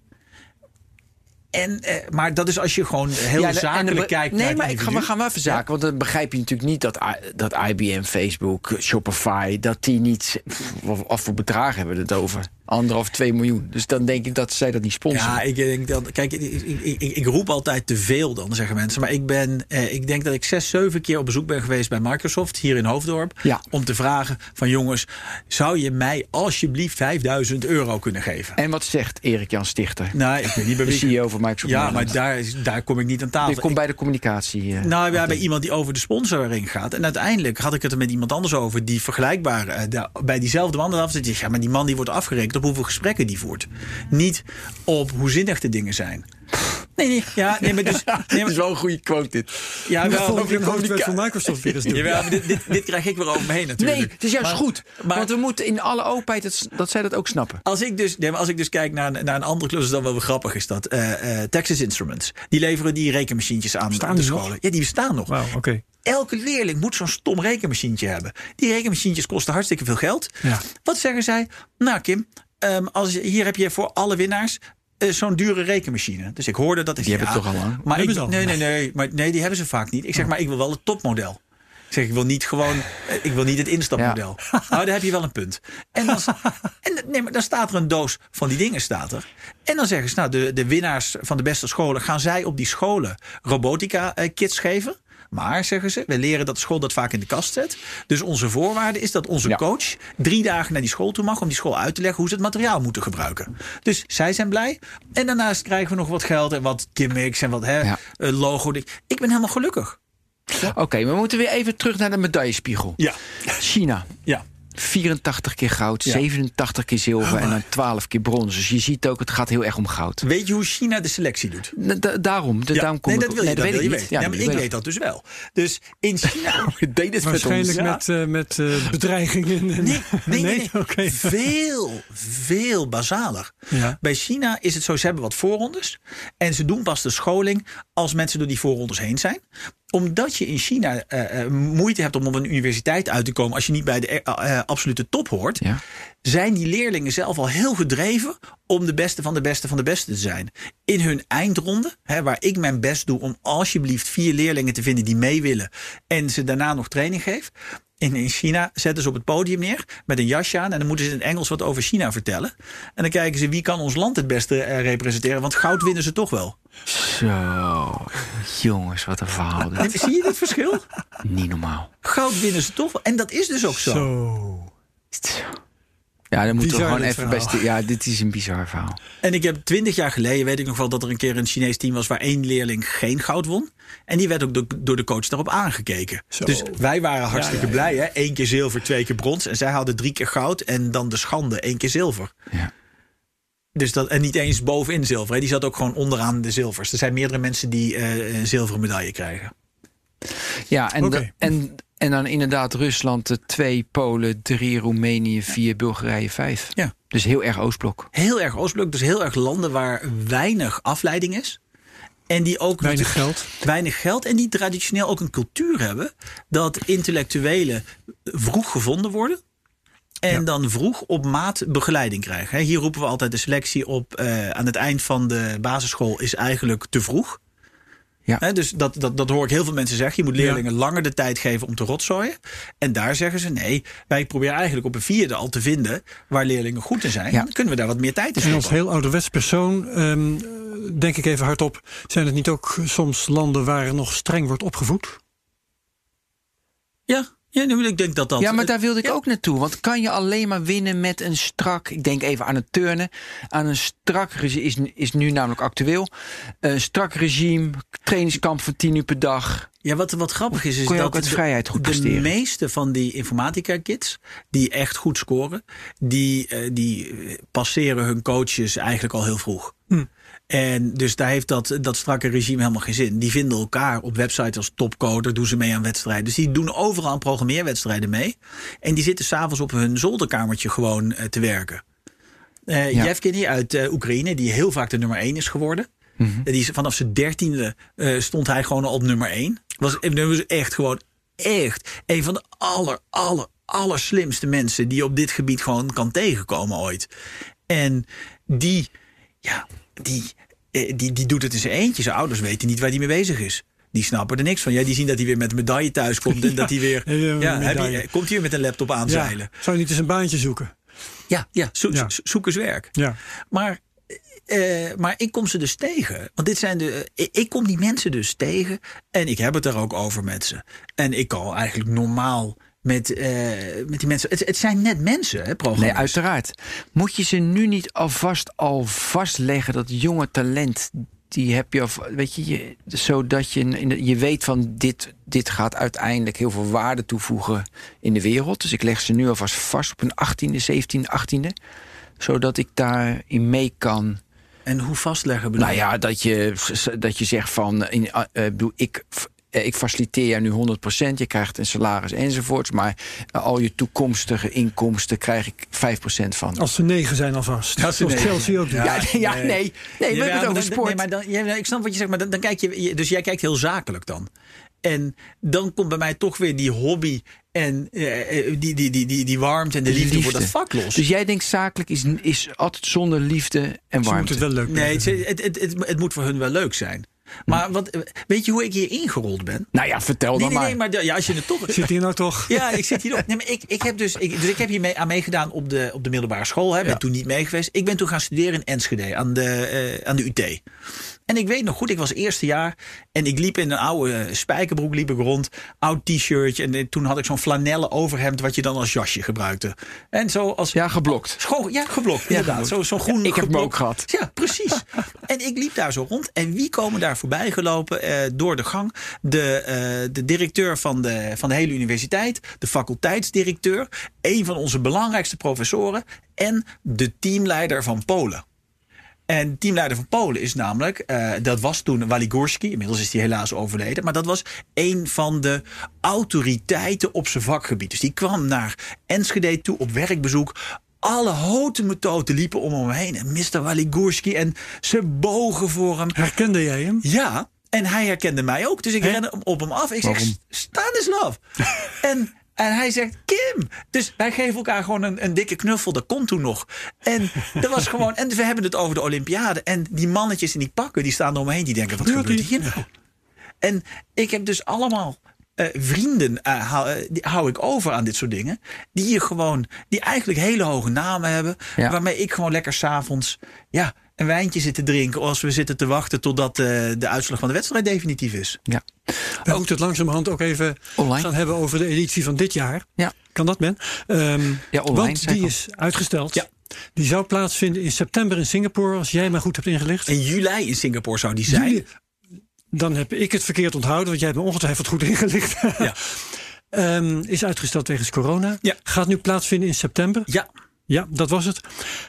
En, eh, maar dat is als je gewoon heel Ja, de- zakelijk de- kijkt Nee, naar maar ik ga, we gaan wel even zaken. Want dan begrijp je natuurlijk niet dat, dat IBM, Facebook, Shopify... dat die niet... Wat voor bedragen hebben we het over? Anderhalf, twee miljoen. Dus dan denk ik dat zij dat niet sponsoren. Ja, ik denk dat. Kijk, ik, ik, ik, ik roep altijd te veel dan, zeggen mensen. Maar ik ben. Eh, ik denk dat ik zes, zeven keer op bezoek ben geweest bij Microsoft hier in Hoofddorp. Ja. Om te vragen van jongens, zou je mij alsjeblieft 5000 euro kunnen geven? En wat zegt Erik Jan Stichter? Nou, ik weet niet bij de. CEO van Microsoft Ja, maar daar, daar kom ik niet aan tafel. Je komt bij de communicatie. eh, Nou ja, bij iemand die over de sponsoring gaat. En uiteindelijk had ik het er met iemand anders over die vergelijkbaar eh, daar- bij diezelfde man af zit. Ja, maar die man die wordt afgerekend op hoeveel gesprekken die voert. Niet op hoe zinnig de dingen zijn. Nee, nee, ja, nee, maar dus. Nee, Dat maar, is wel een goede quote dit. ja, wel, volgende keer een hoofdwerk van Microsoft weer eens doen. Jawel, maar dit, dit, dit krijg ik weer over me heen natuurlijk. Nee, het is juist Maar- goed. maar- want we moeten in alle openheid dat, dat zij dat ook snappen. Als ik dus, nee, maar als ik dus kijk naar, een- naar een andere klus, is dat wel weer grappig is dat. eh, eh, Texas Instruments. Die leveren die rekenmachientjes aan Bestaan de nog? scholen. Ja, die bestaan nog. Wauw, oké. Elke leerling moet zo'n stom rekenmachientje hebben. Die rekenmachientjes kosten hartstikke veel geld. Ja. Wat zeggen zij? Nou, Kim, ehm, als, je- hier heb je voor alle winnaars eh, zo'n dure rekenmachine. Dus ik hoorde dat. Ik Die hebben het toch al lang? Maar ik, al. nee, nee, nee, maar nee, die hebben ze vaak niet. Ik zeg maar, ik wil wel het topmodel. Ik zeg, ik wil niet gewoon, eh, ik wil niet het instapmodel. Nou, daar heb je wel een punt. En dan, en, nee, maar dan staat er een doos van die dingen, staat er. En dan zeggen ze, nou, de, de winnaars van de beste scholen, gaan zij op die scholen robotica-kits geven? Maar, zeggen ze, we leren dat de school dat vaak in de kast zet. Dus onze voorwaarde is dat onze Ja. coach drie dagen naar die school toe mag om die school uit te leggen hoe ze het materiaal moeten gebruiken. Dus zij zijn blij. En daarnaast krijgen we nog wat geld en wat gimmicks en wat hè, Ja. eh, logo. Ik ben helemaal gelukkig. Oké, we moeten weer even terug naar de medaillespiegel. Ja. China. Ja. 84 keer goud, Ja. 87 keer zilver en dan 12 keer brons. Dus je ziet ook, het gaat heel erg om goud. Weet je hoe China de selectie doet? Da- da- daarom, de, Ja. daarom kom nee, ik dat wil je, dat weet wil je ik weten. Ja, maar ik weet dat dus wel. Dus in China... Deed het Waarschijnlijk met, eh, met eh, bedreigingen. En, Nee, nee, nee. Veel, veel basaler. Ja. Bij China is het zo, ze hebben wat voorrondes. En ze doen pas de scholing als mensen door die voorrondes heen zijn. Omdat je in China eh, eh, moeite hebt om op een universiteit uit te komen... als je niet bij de eh, absolute top hoort... Ja. zijn die leerlingen zelf al heel gedreven... om de beste van de beste van de beste te zijn. In hun eindronde, hè, waar ik mijn best doe... om alsjeblieft vier leerlingen te vinden die mee willen... en ze daarna nog training geef... In, in China zetten ze op het podium neer met een jasje aan. En dan moeten ze in het Engels wat over China vertellen. En dan kijken ze wie kan ons land het beste eh, representeren. Want goud winnen ze toch wel. Zo, jongens, wat een verhaal. dit. Zie je dit verschil? Niet normaal. Goud winnen ze toch wel. En dat is dus ook zo. Zo. Ja, dan moeten we gewoon dit even verhaal. best. Ja, dit is een bizar verhaal. En ik heb twintig jaar geleden, weet ik nog wel, dat er een keer een Chinees team was waar één leerling geen goud won. En die werd ook do- door de coach daarop aangekeken. Zo. Dus wij waren hartstikke Ja, ja, ja. blij. Hè? Eén keer zilver, twee keer brons. En zij hadden drie keer goud en dan de schande, één keer zilver. Ja. Dus dat, en niet eens bovenin zilver. Hè? Die zat ook gewoon onderaan de zilvers. Er zijn meerdere mensen die eh, een zilveren medaille krijgen. Ja, en, en, en dan inderdaad Rusland de twee, Polen drie, Roemenië vier, Bulgarije vijf. Ja. Dus heel erg Oostblok. Heel erg Oostblok, dus heel erg landen waar weinig afleiding is. En die ook Weinig geld. weinig geld. En die traditioneel ook een cultuur hebben dat intellectuelen vroeg gevonden worden. En Ja. dan vroeg op maat begeleiding krijgen. Hè, Hier roepen we altijd de selectie op eh, aan het eind van de basisschool is eigenlijk te vroeg. Ja. Dus dat, dat, dat hoor ik heel veel mensen zeggen. Je moet leerlingen langer de tijd geven om te rotzooien. En daar zeggen ze nee, wij proberen eigenlijk op een vierde al te vinden waar leerlingen goed in zijn. Ja. Dan kunnen we daar wat meer tijd in En als heel ouderwets persoon ehm, denk ik even hardop... zijn het niet ook soms landen waar nog streng wordt opgevoed? Ja, ja nu, ik denk dat dat... Ja, maar daar wilde ik Ja. ook naartoe. Want kan je alleen maar winnen met een strak... Ik denk even aan het turnen. Aan een strak regime, is, is nu namelijk actueel. Een strak regime, trainingskamp van 10 uur per dag. Ja, wat, wat grappig is, is Kon je dat ook uit de- vrijheid goed de presteren? meeste van die informatica-kids, die echt goed scoren, die, eh, die eh, passeren hun coaches eigenlijk al heel vroeg. Hm. En dus daar heeft dat, dat strakke regime helemaal geen zin. Die vinden elkaar op websites als topcoder, doen ze mee aan wedstrijden. Dus die doen overal aan programmeerwedstrijden mee. En die zitten s'avonds op hun zolderkamertje gewoon eh, te werken. Ja. Yevgeny uit eh, Oekraïne, die heel vaak de nummer 1 is geworden. Mhm. Die is, vanaf zijn dertiende stond hij gewoon al op nummer 1. Was, was echt gewoon echt een van de aller, aller, aller slimste mensen die je op dit gebied gewoon kan tegenkomen ooit. En die, ja, die, eh, die, die doet het in zijn eentje. Zijn ouders weten niet waar hij mee bezig is. Die snappen er niks van. Ja, die zien dat hij weer met een medaille thuis komt. En dat hij weer. Ja, je, komt hij weer met een laptop aanzeilen? Zou je niet eens een baantje zoeken? Ja, ja, zo, Ja. zo- zoek eens werk. Ja. Maar, eh, maar ik kom ze dus tegen. Want dit zijn de. ik, ik kom die mensen dus tegen. En ik heb het er ook over met ze. En ik kan eigenlijk normaal met, eh, met die mensen. Het, het zijn net mensen, hè, Nee, programma's. uiteraard. Moet je ze nu niet alvast al vastleggen dat jonge talent... Die heb je, of, weet je, je zodat je, in de- je weet van dit, dit gaat uiteindelijk heel veel waarde toevoegen in de wereld. Dus ik leg ze nu alvast vast op een 18e, 17e, 18e. Zodat ik daarin mee kan En hoe vastleggen bedoel Nou ja, dat je, dat je zegt van, in, eh, bedoel, ik, ik faciliteer jou nu 100%, je krijgt een salaris enzovoorts, maar eh, al je toekomstige inkomsten krijg ik 5% van. Als ze negen zijn alvast. Als ze Zoals negen Chelsea ook ja, nee, ja, nee. nee, nee, we hebben het over sport. Nee, maar dan, ja, ik snap wat je zegt, maar dan, dan kijk je, je- dus jij kijkt heel zakelijk dan. En dan komt bij mij toch weer die hobby en eh, eh, die, die, die, die, die warmte en de liefde, voor dat vak los. Dus jij denkt zakelijk is, is altijd zonder liefde en warmte. het wel leuk Nee, het, het, het, het moet voor hun wel leuk zijn. Maar wat, weet je hoe ik hier ingerold ben? Nou ja, vertel Nee, dan nee, maar. nee, maar de- ja, als je het toch. Zit hier nou toch? Ja, ik zit hier nog. Nee, maar ik, ik heb dus, ik, dus ik heb hier mee, aan meegedaan op de, op de middelbare school. Hè. Ben toen niet mee geweest. Ik ben toen gaan studeren in Enschede aan de, eh, aan de UT. En ik weet nog goed, ik was eerste jaar en ik liep in een oude spijkerbroek liep ik rond, oud t-shirtje en eh, toen had ik zo'n flanellen overhemd wat je dan als jasje gebruikte. En zo als Ja, geblokt. Schoon, ja, geblokt, inderdaad. Zo, zo'n groen ik heb hem ook gehad. Ja, precies. en ik liep daar zo rond. En wie komen daar voorbij gelopen eh, door de gang? De, eh, de directeur van de, van de hele universiteit, de faculteitsdirecteur, een van onze belangrijkste professoren en de teamleider van Polen. En teamleider van Polen is namelijk, eh, dat was toen Waligorski, inmiddels is hij helaas overleden, maar dat was een van de autoriteiten op zijn vakgebied. Dus die kwam naar Enschede toe op werkbezoek. Alle houten methoden liepen om hem heen. En Mr. Waligorski en ze bogen voor hem. Herkende jij hem? Ja, en hij herkende mij ook. Dus ik rende op hem af. Ik zeg, Stanislav. en, en hij zegt, Kim. Dus wij geven elkaar gewoon een, een dikke knuffel. Dat kon toen nog. En dat was gewoon... En we hebben het over de Olympiade. En die mannetjes in die pakken, die staan er omheen. Die denken, wat Gebeurt hier? nou? En ik heb dus allemaal eh, vrienden eh, hou, eh, die hou ik over aan dit soort dingen. Die hier gewoon, die eigenlijk hele hoge namen hebben. Ja. Waarmee ik gewoon lekker s'avonds ja, een wijntje zit te drinken. Als we zitten te wachten totdat eh, de uitslag van de wedstrijd definitief is. Ja. We moeten het langzamerhand ook even Online. gaan hebben over de editie van dit jaar. Ja. Kan dat, Ben? Ehm, Ja, online, want die is uitgesteld. Ja. Die zou plaatsvinden in september in Singapore, als jij mij goed hebt ingelicht. In juli in Singapore zou die zijn. Juli- dan heb ik het verkeerd onthouden, want jij hebt me ongetwijfeld goed ingelicht. Ja. Ehm, is uitgesteld wegens corona. Ja. Gaat nu plaatsvinden in september. Ja, Ja, dat was het.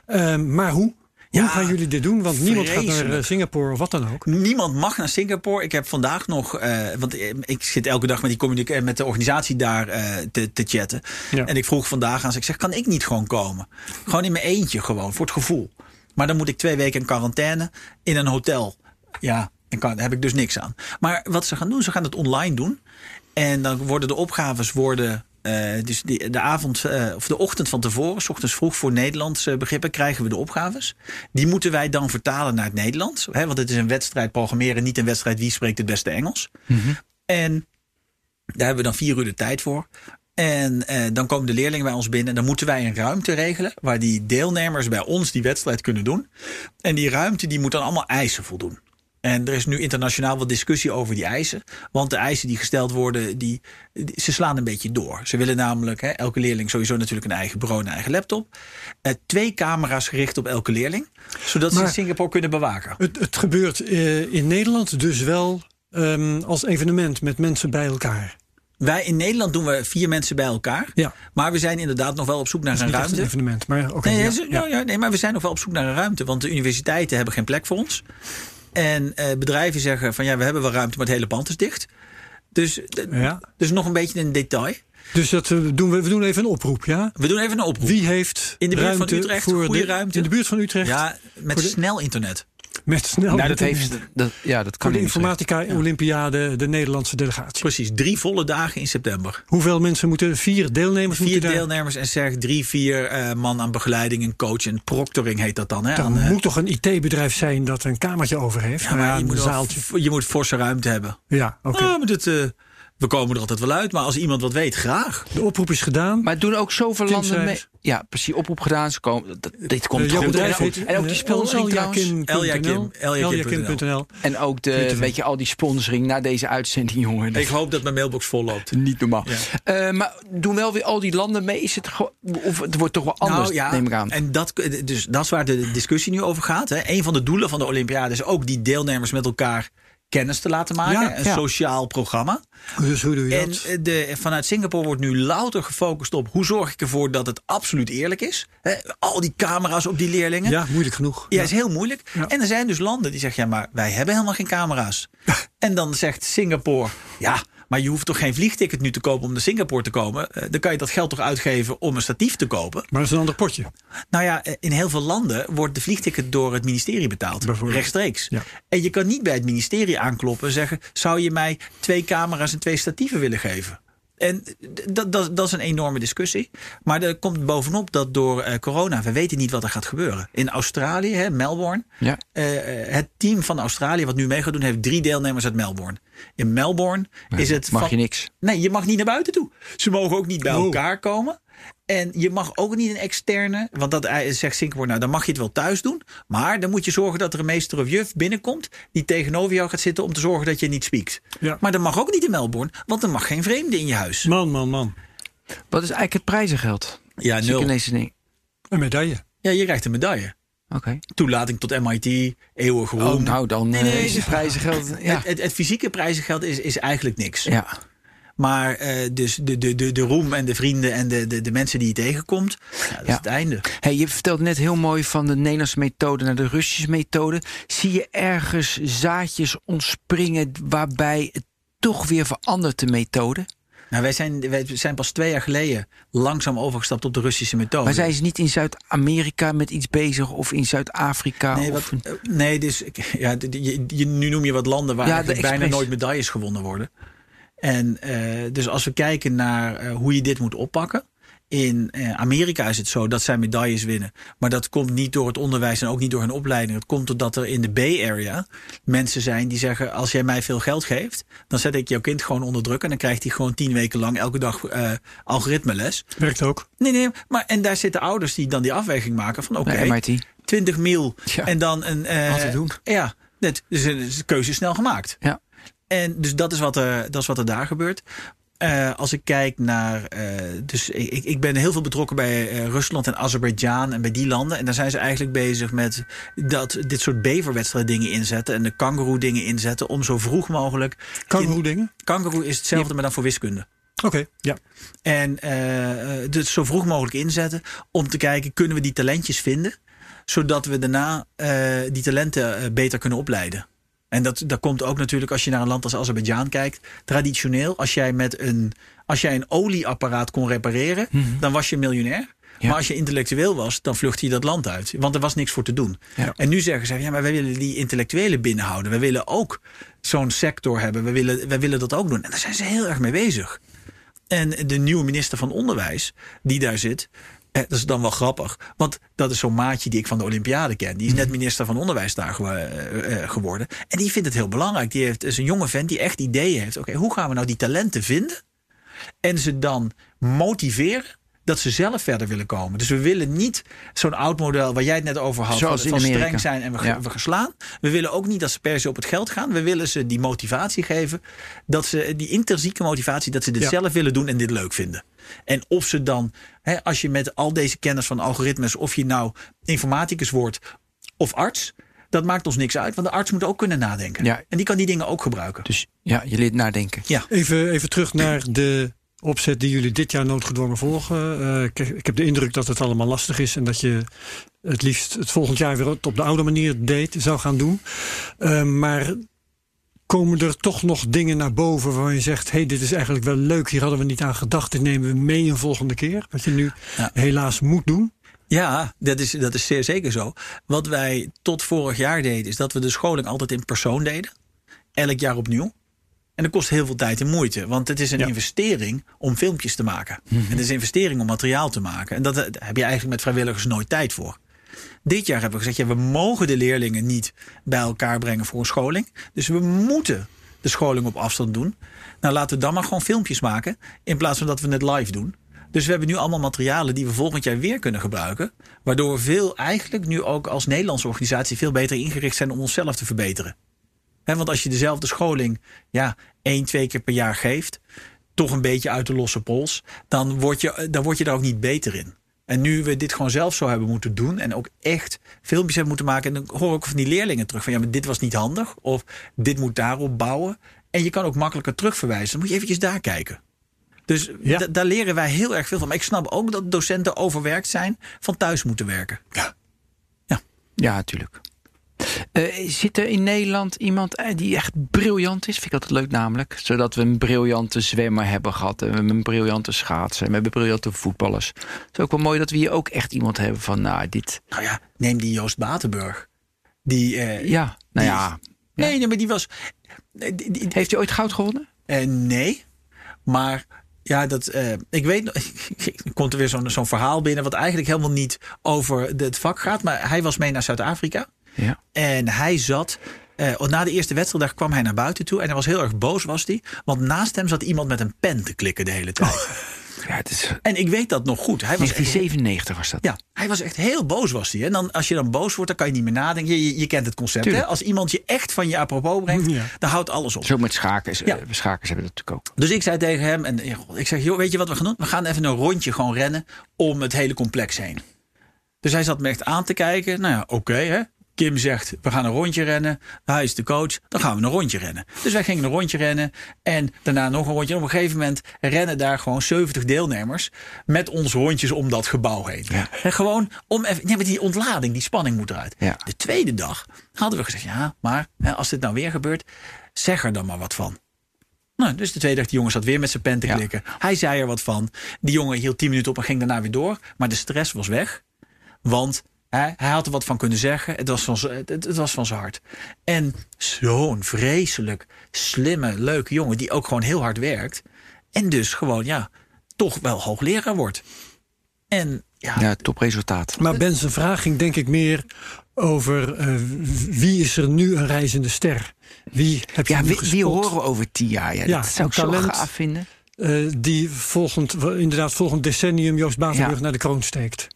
Ehm, maar hoe? Hoe gaan jullie dit doen? Want niemand gaat naar eh, Singapore of wat dan ook. Niemand mag naar Singapore. Ik heb vandaag nog, eh, want eh, ik zit elke dag met, die met de organisatie daar te, te chatten. Ja. En ik vroeg vandaag aan ze, ik zeg, kan ik niet gewoon komen? Gewoon in mijn eentje gewoon, voor het gevoel. Maar dan moet ik twee weken in quarantaine in een hotel. Ja, dan kan, daar heb ik dus niks aan. Maar wat ze gaan doen, ze gaan het online doen. En dan worden de opgaves worden. Eh, dus die, de avond eh, of de ochtend van tevoren, s ochtends vroeg voor Nederlandse begrippen, krijgen we de opgaves. Die moeten wij dan vertalen naar het Nederlands. Hè, want het is een wedstrijd programmeren, niet een wedstrijd wie spreekt het beste Engels. En daar hebben we dan vier uur de tijd voor. En eh, dan komen de leerlingen bij ons binnen. En dan moeten wij een ruimte regelen. Waar die deelnemers bij ons die wedstrijd kunnen doen. En die ruimte die moet dan allemaal eisen voldoen. En er is nu internationaal wat discussie over die eisen. Want de eisen die gesteld worden, die, ze slaan een beetje door. Ze willen namelijk, hè, elke leerling sowieso natuurlijk een eigen bureau en een eigen laptop. Eh, twee camera's gericht op elke leerling. Zodat ze Maar- Singapore kunnen bewaken. Het, het gebeurt eh, in Nederland dus wel ehm, als evenement met mensen bij elkaar. Wij in Nederland doen we vier mensen bij elkaar. Ja. Maar we zijn inderdaad nog wel op zoek naar is een echt een ruimte. evenement. Maar oké. Nee, ja, nou ja, nee, maar we zijn nog wel op zoek naar een ruimte. Want de universiteiten hebben geen plek voor ons. En eh, bedrijven zeggen van ja, we hebben wel ruimte, maar het hele pand is dicht. Dus, Ja. dus nog een beetje een detail. Dus dat, eh, doen we, we doen even een oproep, ja? We doen even een oproep. Wie heeft In de buurt van Utrecht, voor goede de, ruimte. In de buurt van Utrecht, Ja, met de- snel internet. Met snel Nou, dat heeft, dat, ja, dat kan voor de. Informatica Olympiade, de Nederlandse delegatie. Precies, drie volle dagen in september. Hoeveel mensen moeten, vier deelnemers Vier moeten daar? deelnemers en zeg drie, vier eh, man aan begeleiding en coach. En proctoring heet dat dan. Hè? Dan Aan, eh, moet toch een IT-bedrijf zijn dat een kamertje over heeft? ja, maar je, moet een wel zaaltje. je moet forse ruimte hebben. Ja, oké. Ah, maar we komen er altijd wel uit. Maar als iemand wat weet, graag. De oproep is gedaan. Maar doen ook zoveel landen mee. Ja, precies. Oproep gedaan. Ze komen, dat, dit komt Eh, goed. En ook, en ook die eh, sponsoring trouwens. En ook de, weet je, al die sponsoring na deze uitzending, jongen. Ik hoop dat mijn mailbox vol loopt. is niet normaal. Ja. Eh, maar doen wel weer al die landen mee? Is het gewoon, of het wordt toch wel anders, Nou ja, neem ik aan. En dat, dus dat is waar de discussie nu over gaat. Hè. Een van de doelen van de Olympiade is ook die deelnemers met elkaar kennis te laten maken. Ja, een ja. sociaal programma. Dus hoe doe je En dat? eh, de, vanuit Singapore wordt nu louter gefocust op hoe zorg ik ervoor dat het absoluut eerlijk is. Al die camera's op die leerlingen. Ja, moeilijk genoeg. Ja, is heel moeilijk. Ja. En er zijn dus landen die zeggen, ja, maar wij hebben helemaal geen camera's. en dan zegt Singapore, ja, maar je hoeft toch geen vliegticket nu te kopen om naar Singapore te komen. Eh, Dan kan je dat geld toch uitgeven om een statief te kopen. Maar dat is een ander potje. Nou ja, eh, in heel veel landen wordt de vliegticket door het ministerie betaald. Rechtstreeks. Ja. En je kan niet bij het ministerie aankloppen en zeggen: zou je mij twee camera's en twee statieven willen geven? En dat, dat, dat is een enorme discussie. Maar er komt bovenop dat door eh, corona, we weten niet wat er gaat gebeuren. In Australië, hè, Melbourne, Ja. eh, eh, het team van Australië wat nu mee gaat doen, heeft drie deelnemers uit Melbourne. In Melbourne is het Mag van- je niks. Nee, je mag niet naar buiten toe. Ze mogen ook niet bij Oh. elkaar komen. En je mag ook niet een externe, want dat eh, zegt Singapore, nou dan mag je het wel thuis doen. Maar dan moet je zorgen dat er een meester of juf binnenkomt die tegenover jou gaat zitten om te zorgen dat je niet spiekt. Ja. Maar dat mag ook niet in Melbourne, want er mag geen vreemde in je huis. Man, man, man. Wat is eigenlijk het prijzengeld? Ja, nul. een medaille. Ja, je krijgt een medaille. Oké. Toelating tot MIT, eeuwige roem. Oh, nou dan Nee, eh, nee, is het ja. prijzengeld. Ja. Het, het, het fysieke prijzengeld is, is eigenlijk niks. ja. Maar eh, dus de, de, de, de roem en de vrienden en de, de, de mensen die je tegenkomt, ja, dat is Ja. het einde. Hey, je vertelt net heel mooi van de Nederlandse methode naar de Russische methode. Zie je ergens zaadjes ontspringen waarbij het toch weer verandert, de methode? Nou, wij zijn, wij zijn pas twee jaar geleden langzaam overgestapt op de Russische methode. Maar zijn ze niet in Zuid-Amerika met iets bezig of in Zuid-Afrika? Nee, wat, eh, nee dus, ja, je, je- nu noem je wat landen waar Ja, bijna nooit medailles gewonnen worden. En eh, dus als we kijken naar eh, hoe je dit moet oppakken. In eh, Amerika is het zo dat zij medailles winnen. Maar dat komt niet door het onderwijs en ook niet door hun opleiding. Het komt doordat er in de Bay Area mensen zijn die zeggen: Als jij mij veel geld geeft, dan zet ik jouw kind gewoon onder druk. En dan krijgt hij gewoon tien weken lang elke dag eh algoritmeles. Werkt ook. Nee, nee, maar en daar zitten ouders die dan die afweging maken van: Oké, Nee, MIT. 20 mil Ja. en dan een. eh, Altijd doen. Ja, net, dus is de keuze snel gemaakt. Ja. En dus dat is wat er, dat is wat er daar gebeurt. Eh, als ik kijk naar. eh, dus ik, ik- ben heel veel betrokken bij eh, Rusland en Azerbeidzjan en bij die landen. En daar zijn ze eigenlijk bezig met dat, dit soort beverwedstrijd dingen inzetten. En de kangaroo dingen inzetten. Om zo vroeg mogelijk. Kangaroo dingen. Kangaroo is hetzelfde, maar dan voor wiskunde. Oké, ja. En dus zo vroeg mogelijk inzetten om te kijken, kunnen we die talentjes vinden? Zodat we daarna die talenten beter kunnen opleiden. En dat, dat komt ook natuurlijk als je naar een land als Azerbeidzjan kijkt. Traditioneel, als jij met een, als jij een olieapparaat kon repareren, dan was je miljonair. Ja. Maar als je intellectueel was, dan vluchtte je dat land uit. Want er was niks voor te doen. Ja. En nu zeggen ze, ja, maar wij willen die intellectuelen binnenhouden. We willen ook zo'n sector hebben. We willen, wij willen dat ook doen. En daar zijn ze heel erg mee bezig. En de nieuwe minister van Onderwijs, die daar zit. Eh, Dat is dan wel grappig. Want dat is zo'n maatje die ik van de Olympiade ken. Die is net minister van Onderwijs daar eh, eh, geworden. En die vindt het heel belangrijk. Die heeft, is een jonge vent die echt ideeën heeft. Oké, hoe gaan we nou die talenten vinden? En ze dan motiveren dat ze zelf verder willen komen. Dus we willen niet zo'n oud model waar jij het net over had. Zoals van, in van Amerika. streng zijn en we, Ja. we geslaan. We willen ook niet dat ze per se op het geld gaan. We willen ze die motivatie geven. Dat ze die intrinsieke motivatie, dat ze dit Ja. zelf willen doen en dit leuk vinden. En of ze dan, hè, als je met al deze kennis van algoritmes, of je nou informaticus wordt of arts, dat maakt ons niks uit. Want de arts moet ook kunnen nadenken. Ja. En die kan die dingen ook gebruiken. Dus ja, je leert nadenken. Ja. Even, even terug naar de opzet die jullie dit jaar noodgedwongen volgen. Eh, ik, ik heb de indruk dat het allemaal lastig is en dat je het liefst het volgend jaar weer op de oude manier deed, zou gaan doen. Eh, maar komen er toch nog dingen naar boven waarvan je zegt: hey, dit is eigenlijk wel leuk, hier hadden we niet aan gedacht, dit nemen we mee een volgende keer? Wat je nu Ja. helaas moet doen. Ja, dat is, dat is zeer zeker zo. Wat wij tot vorig jaar deden, is dat we de scholing altijd in persoon deden. Elk jaar opnieuw. En dat kost heel veel tijd en moeite. Want het is een Ja. investering om filmpjes te maken. En het is een investering om materiaal te maken. En dat eh, daar heb je eigenlijk met vrijwilligers nooit tijd voor. Dit jaar hebben we gezegd, ja, we mogen de leerlingen niet bij elkaar brengen voor een scholing. Dus we moeten de scholing op afstand doen. Nou, laten we dan maar gewoon filmpjes maken. In plaats van dat we het live doen. Dus we hebben nu allemaal materialen die we volgend jaar weer kunnen gebruiken. Waardoor we veel eigenlijk nu ook als Nederlandse organisatie veel beter ingericht zijn om onszelf te verbeteren. Want als je dezelfde scholing ja, één, twee keer per jaar geeft, toch een beetje uit de losse pols, dan word je, dan word je daar ook niet beter in. En nu we dit gewoon zelf zo hebben moeten doen en ook echt filmpjes hebben moeten maken. En dan hoor ik ook van die leerlingen terug van ja, maar dit was niet handig. Of dit moet daarop bouwen. En je kan ook makkelijker terugverwijzen. Dan moet je eventjes daar kijken. Dus Ja. da- daar leren wij heel erg veel van. Maar ik snap ook dat docenten overwerkt zijn van thuis moeten werken. Ja, natuurlijk. Eh, zit er in Nederland iemand eh, die echt briljant is? Vind ik altijd leuk namelijk. Zodat we een briljante zwemmer hebben gehad. En we hebben een briljante schaatser. En we hebben briljante voetballers. Het is ook wel mooi dat we hier ook echt iemand hebben van... Nou, dit... Nou ja, neem die Joost Batenburg. Die, eh, Ja, nou Die- ja. Nee, nee, maar die was. die- Heeft hij ooit goud gewonnen? nee, maar Ja, dat, ik weet nog- komt er weer zo'n zo'n verhaal binnen... wat eigenlijk helemaal niet over het vak gaat. Maar hij was mee naar Zuid-Afrika. Ja. En hij zat... eh, na de eerste wedstrijddag kwam hij naar buiten toe. En hij was heel erg boos, was hij. Want naast hem zat iemand met een pen te klikken de hele tijd. ja, het is En ik weet dat nog goed. Hij was echt 1997 was dat. ja, hij was echt heel boos was hij. En dan, als je dan boos wordt, dan kan je niet meer nadenken. Je, je, je kent het concept. Hè? Als iemand je echt van je apropos brengt, Ja. dan houdt alles op. Zo met schakers. Ja. eh, schakers hebben dat natuurlijk ook. Dus ik zei tegen hem, en ik zeg, joh, weet je wat we gaan doen? We gaan even een rondje gewoon rennen om het hele complex heen. Dus hij zat me echt aan te kijken. Nou ja, oké hè. Kim zegt, we gaan een rondje rennen. Hij is de coach, dan gaan we een rondje rennen. Dus wij gingen een rondje rennen en daarna nog een rondje. En op een gegeven moment rennen daar gewoon 70 deelnemers met ons rondjes om dat gebouw heen. Ja. En gewoon om even, nee, maar die ontlading, die spanning moet eruit. Ja. De tweede dag hadden we gezegd, ja, maar hè, als dit nou weer gebeurt, zeg er dan maar wat van. Nou, dus de tweede dag, die jongen zat weer met zijn pen te Ja. klikken. Hij zei er wat van. Die jongen hield 10 minuten op en ging daarna weer door. Maar de stress was weg. Want hij, hij had er wat van kunnen zeggen. Het was van, het, het was van zijn hart. En zo'n vreselijk slimme, leuke jongen. Die ook gewoon heel hard werkt. En dus gewoon, ja, toch wel hoogleraar wordt. En ja, Ja, topresultaat. Maar Ben zijn vraag ging denk ik meer over eh, wie is er nu een reizende ster? Wie heb je Ja, nu wie, wie horen we over tien jaar? Ja, Ja, dat zou ik zo talent. gaaf vinden. Eh, die volgend, inderdaad volgend decennium Joost Batenburg Ja. naar de kroon steekt.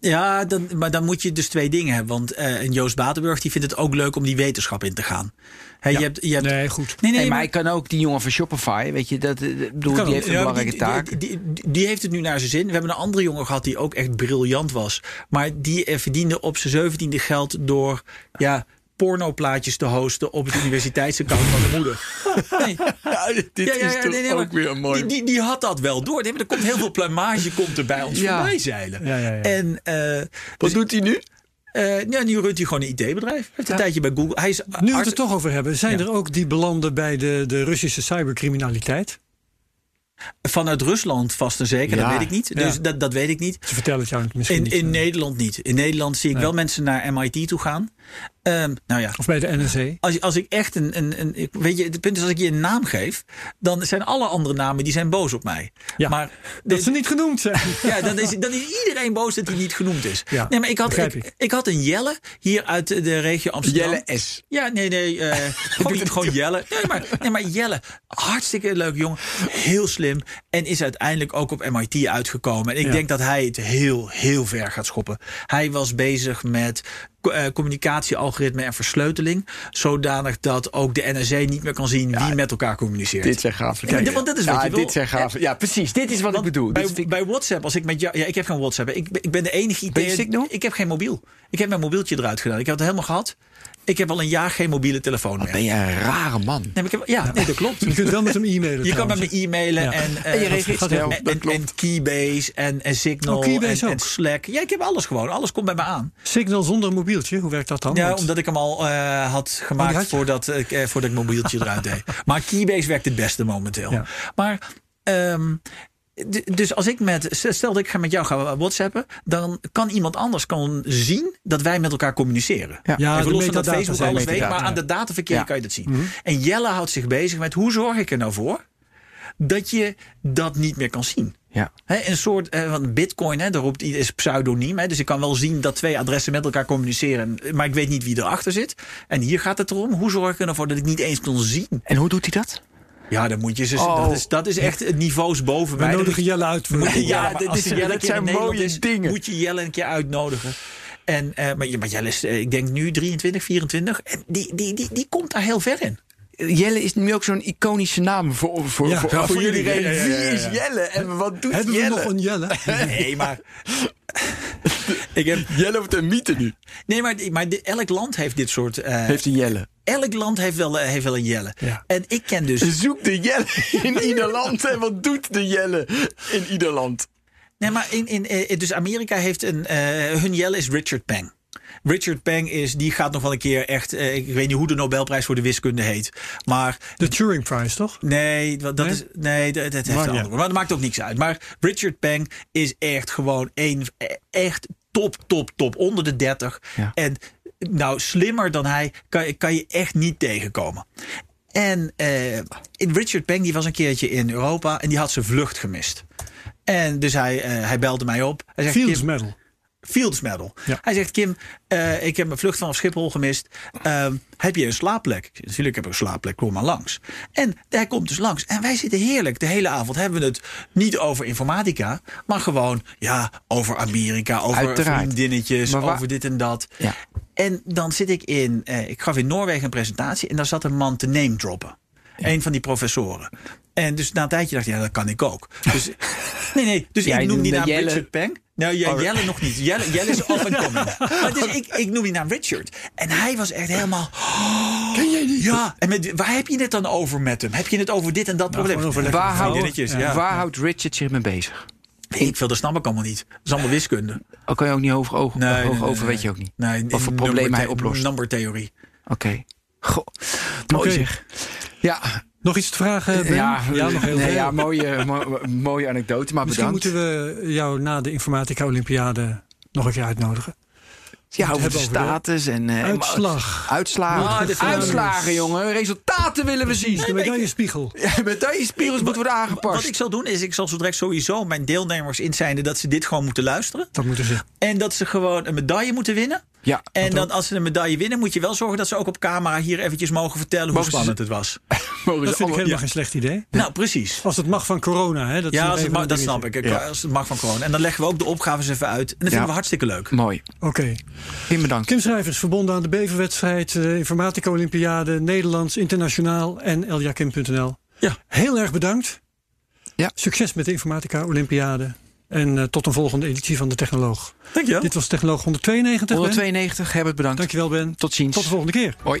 Ja, dan, maar dan moet je dus twee dingen hebben. Want eh, een Joost Batenburg die vindt het ook leuk om die wetenschap in te gaan. Hè, je hebt, je hebt, Nee, goed. nee, Nee, maar hij kan ook die jongen van Shopify, weet je, dat, eh, bedoel, die heeft een Ja, belangrijke die, taak. Die, die, die- die heeft het nu naar zijn zin. We hebben een andere jongen gehad die ook echt briljant was. Maar die eh, verdiende op zijn zeventiende geld door ja, pornoplaatjes te hosten op het universiteitsaccount van de moeder. Nee. dit Ja, ja, ja, nee, nee, maar weer Die, die, die had dat wel door. Nee, maar er komt heel veel pluimage komt er bij ons Ja. voorbij zeilen. Ja, ja, ja. En eh, Wat doet hij nu? eh, ja, nu runt hij gewoon een IT-bedrijf. Hij heeft een tijdje bij Google. Hij is Nu we het er toch over hebben, zijn Ja. er ook die belanden bij de, de Russische cybercriminaliteit? vanuit Rusland vast en zeker. Ja. Dat weet ik niet. Dus Ja. dat, dat weet ik niet. Ze vertellen het jou misschien In, niet. in. Nederland niet. In Nederland zie ik wel mensen naar MIT toe gaan. Ehm, nou ja, Of bij de NSE. als, als ik echt een, een, een. ik- Weet je, het punt is als ik je een naam geef. dan zijn alle andere namen die zijn boos op mij. Ja, maar Dat de- ze niet genoemd zijn. ja, dan is, dan is iedereen boos dat hij niet genoemd is. Ja, nee, maar ik had, ik, ik. ik had een Jelle hier uit de regio Amsterdam. Jelle S. Ja, nee, nee. eh, gewoon, gewoon Jelle. Nee maar, nee, maar Jelle, hartstikke leuk jongen. Heel slim. En is uiteindelijk ook op MIT uitgekomen. En ik Ja. denk dat hij het heel, heel ver gaat schoppen. Hij was bezig met communicatiealgoritme en versleuteling. Zodanig dat ook de NSA niet meer kan zien wie met elkaar communiceert. Dit zijn gaaf. Ja, want dat is wat ja, je wil. dit zijn gaaf. Ja, precies. Dit is wat ik bedoel. Bij, ik- bij WhatsApp, als ik met jou. Ja, ik heb geen WhatsApp. Ik, ben- ik ben de enige IT. Ben je Signal? Ik heb geen mobiel. Ik heb mijn mobieltje eruit gedaan. Ik heb het helemaal gehad. Ik heb al een jaar geen mobiele telefoon meer. ben je een rare man. Nee, ik heb, ja, nee, dat klopt. Je kunt wel met hem e-mailen. Je kan met me e-mailen Ja. en, eh, En je en, en, klopt. en Keybase en, en Signal Oh, Keybase en. Slack. Ja, ik heb alles gewoon. Alles komt bij me aan. Signal zonder een mobieltje, hoe werkt dat dan? Ja, Want- omdat ik hem al eh, had gemaakt Oh, had je? voordat, ik, eh, voordat ik mijn mobieltje eruit deed. Maar Keybase werkt het beste momenteel. Ja. Maar ehm, dus als ik met, stel dat ik ga met jou gaan whatsappen, dan kan iemand anders kan zien dat wij met elkaar communiceren. Ja. Ja, de los van dat Facebook alles weet, maar aan de dataverkeer Ja. kan je dat zien. Mhm. En Jelle houdt zich bezig met hoe zorg ik er nou voor dat je dat niet meer kan zien. Ja. Hè, een soort eh, van bitcoin, hè, daar roept, is pseudoniem. Hè, dus ik kan wel zien dat twee adressen met elkaar communiceren. Maar ik weet niet wie erachter zit. En hier gaat het erom. Hoe zorg ik ervoor dat ik niet eens kan zien? En hoe doet hij dat? Ja, dan moet je ze. Oh. Dat, is, dat is echt het niveaus boven We mij. Nodigen moet Jelle uit. voor- Ja, ja, dit is- Jelle dat zijn mooie is, dingen. Moet je Jelle een keer uitnodigen. En, eh, maar, maar Jelle is, eh, ik denk nu 23, 24. En die, die, die, die komt daar heel ver in. Jelle is nu ook zo'n iconische naam voor, voor, Ja, voor, ja, voor voor jullie. Wie is. Jelle en wat doet Hebben we Jelle? nog een Jelle? Nee, maar. ik heb, Jelle wordt een mythe nu. nee, maar, maar elk land heeft dit soort. eh, Heeft een Jelle. elk land heeft wel, eh, heeft wel een Jelle. Ja. En ik ken dus. Zoek de Jelle in ieder land. En wat doet de Jelle in ieder land? Nee, maar in, in, eh, dus Amerika heeft een. eh, hun Jelle is Richard Peng. Richard Peng is, die gaat nog wel een keer echt. eh, ik weet niet hoe de Nobelprijs voor de wiskunde heet. Maar De Turing Prize, toch? nee, dat Nee? is. Nee, dat, dat heeft Maar een ja. andere. Maar dat maakt ook niks uit. Maar Richard Peng is echt gewoon een. Echt top, top, top. Onder de 30. Ja. En nou, slimmer dan hij kan, je- kan je echt niet tegenkomen. En eh, Richard Peng die was een keertje in Europa en die had zijn vlucht gemist. En dus hij, eh, hij belde mij op. Hij zegt, Fields Medal. Fields Medal. Ja. Hij zegt, Kim, eh, ik heb mijn vlucht vanaf Schiphol gemist. Ehm, heb je een slaapplek? Natuurlijk heb ik een slaapplek, kom maar langs. En hij komt dus langs. En wij zitten heerlijk. De hele avond hebben we het niet over informatica. Maar gewoon, ja, over Amerika. Over Uiteraard. vriendinnetjes, waar- over dit en dat. Ja. En dan zit ik in, eh, ik gaf in Noorwegen een presentatie. En daar zat een man te name droppen. Een van die professoren. En dus na een tijdje dacht ik, ja, dat kan ik ook. Dus, nee, nee. Dus Jij ik noem die naam Jelle. Richard Peng. Nou, ja, Jelle nog niet. Jelle, Jelle is up and coming. Maar dus ik, ik noem die naam Richard. En hij was echt helemaal... Ken jij die? Ja. En met, waar heb je het dan over met hem? Heb je het over dit en dat probleem? over Ja, Waar houdt, vriendinnetjes, ja. waar houdt Richard zich mee bezig? Ik veel, dat snap ik allemaal niet. Dat is allemaal wiskunde. Ook kan je ook niet hoog, hoog, hoog over, weet je ook niet. Nee, Wat voor problemen hij number- oplost. Numbertheorie. Oké. Goh, mooi zeg. Ja, Nog iets te vragen, Ben? ja, nog heel nee, veel. ja mooie, mo- mooie anekdote, maar Misschien bedankt. moeten we jou na de Informatica Olympiade nog een keer uitnodigen. ja, over de status en... eh, Uitslag. Uitslagen. Ah, de. Uitslagen, jongen. Resultaten willen we zien. De medaillespiegel. Ja, medaillespiegels moeten worden aangepast. Wat ik zal doen, is ik zal zo direct sowieso mijn deelnemers inzijden dat ze dit gewoon moeten luisteren. Dat moeten ze. En dat ze gewoon een medaille moeten winnen. Ja, En dan als ze een medaille winnen, moet je wel zorgen dat ze ook op camera hier eventjes mogen vertellen hoe ze- spannend het was. mogen Dat vind ik helemaal geen slecht idee. Nou, precies. Als het mag van corona. Hè? Dat Ja, als het mag, dat snap ik. Als het mag van gewoon. En dan leggen we ook de opgaves even uit. En dat vinden we hartstikke leuk. Mooi. Oké. Kim, bedankt. Kim Schrijvers, verbonden aan de Beverwedstrijd, eh, Informatica Olympiade, Nederlands, Internationaal en eljakim.nl. Ja. Heel erg bedankt. Ja. Succes met de Informatica Olympiade. En eh, tot een volgende editie van de Technoloog. Dankjewel. Dit was Technoloog 192. Ben. 192, Herbert, bedankt. Dankjewel Ben. Tot ziens. Tot de volgende keer. Hoi.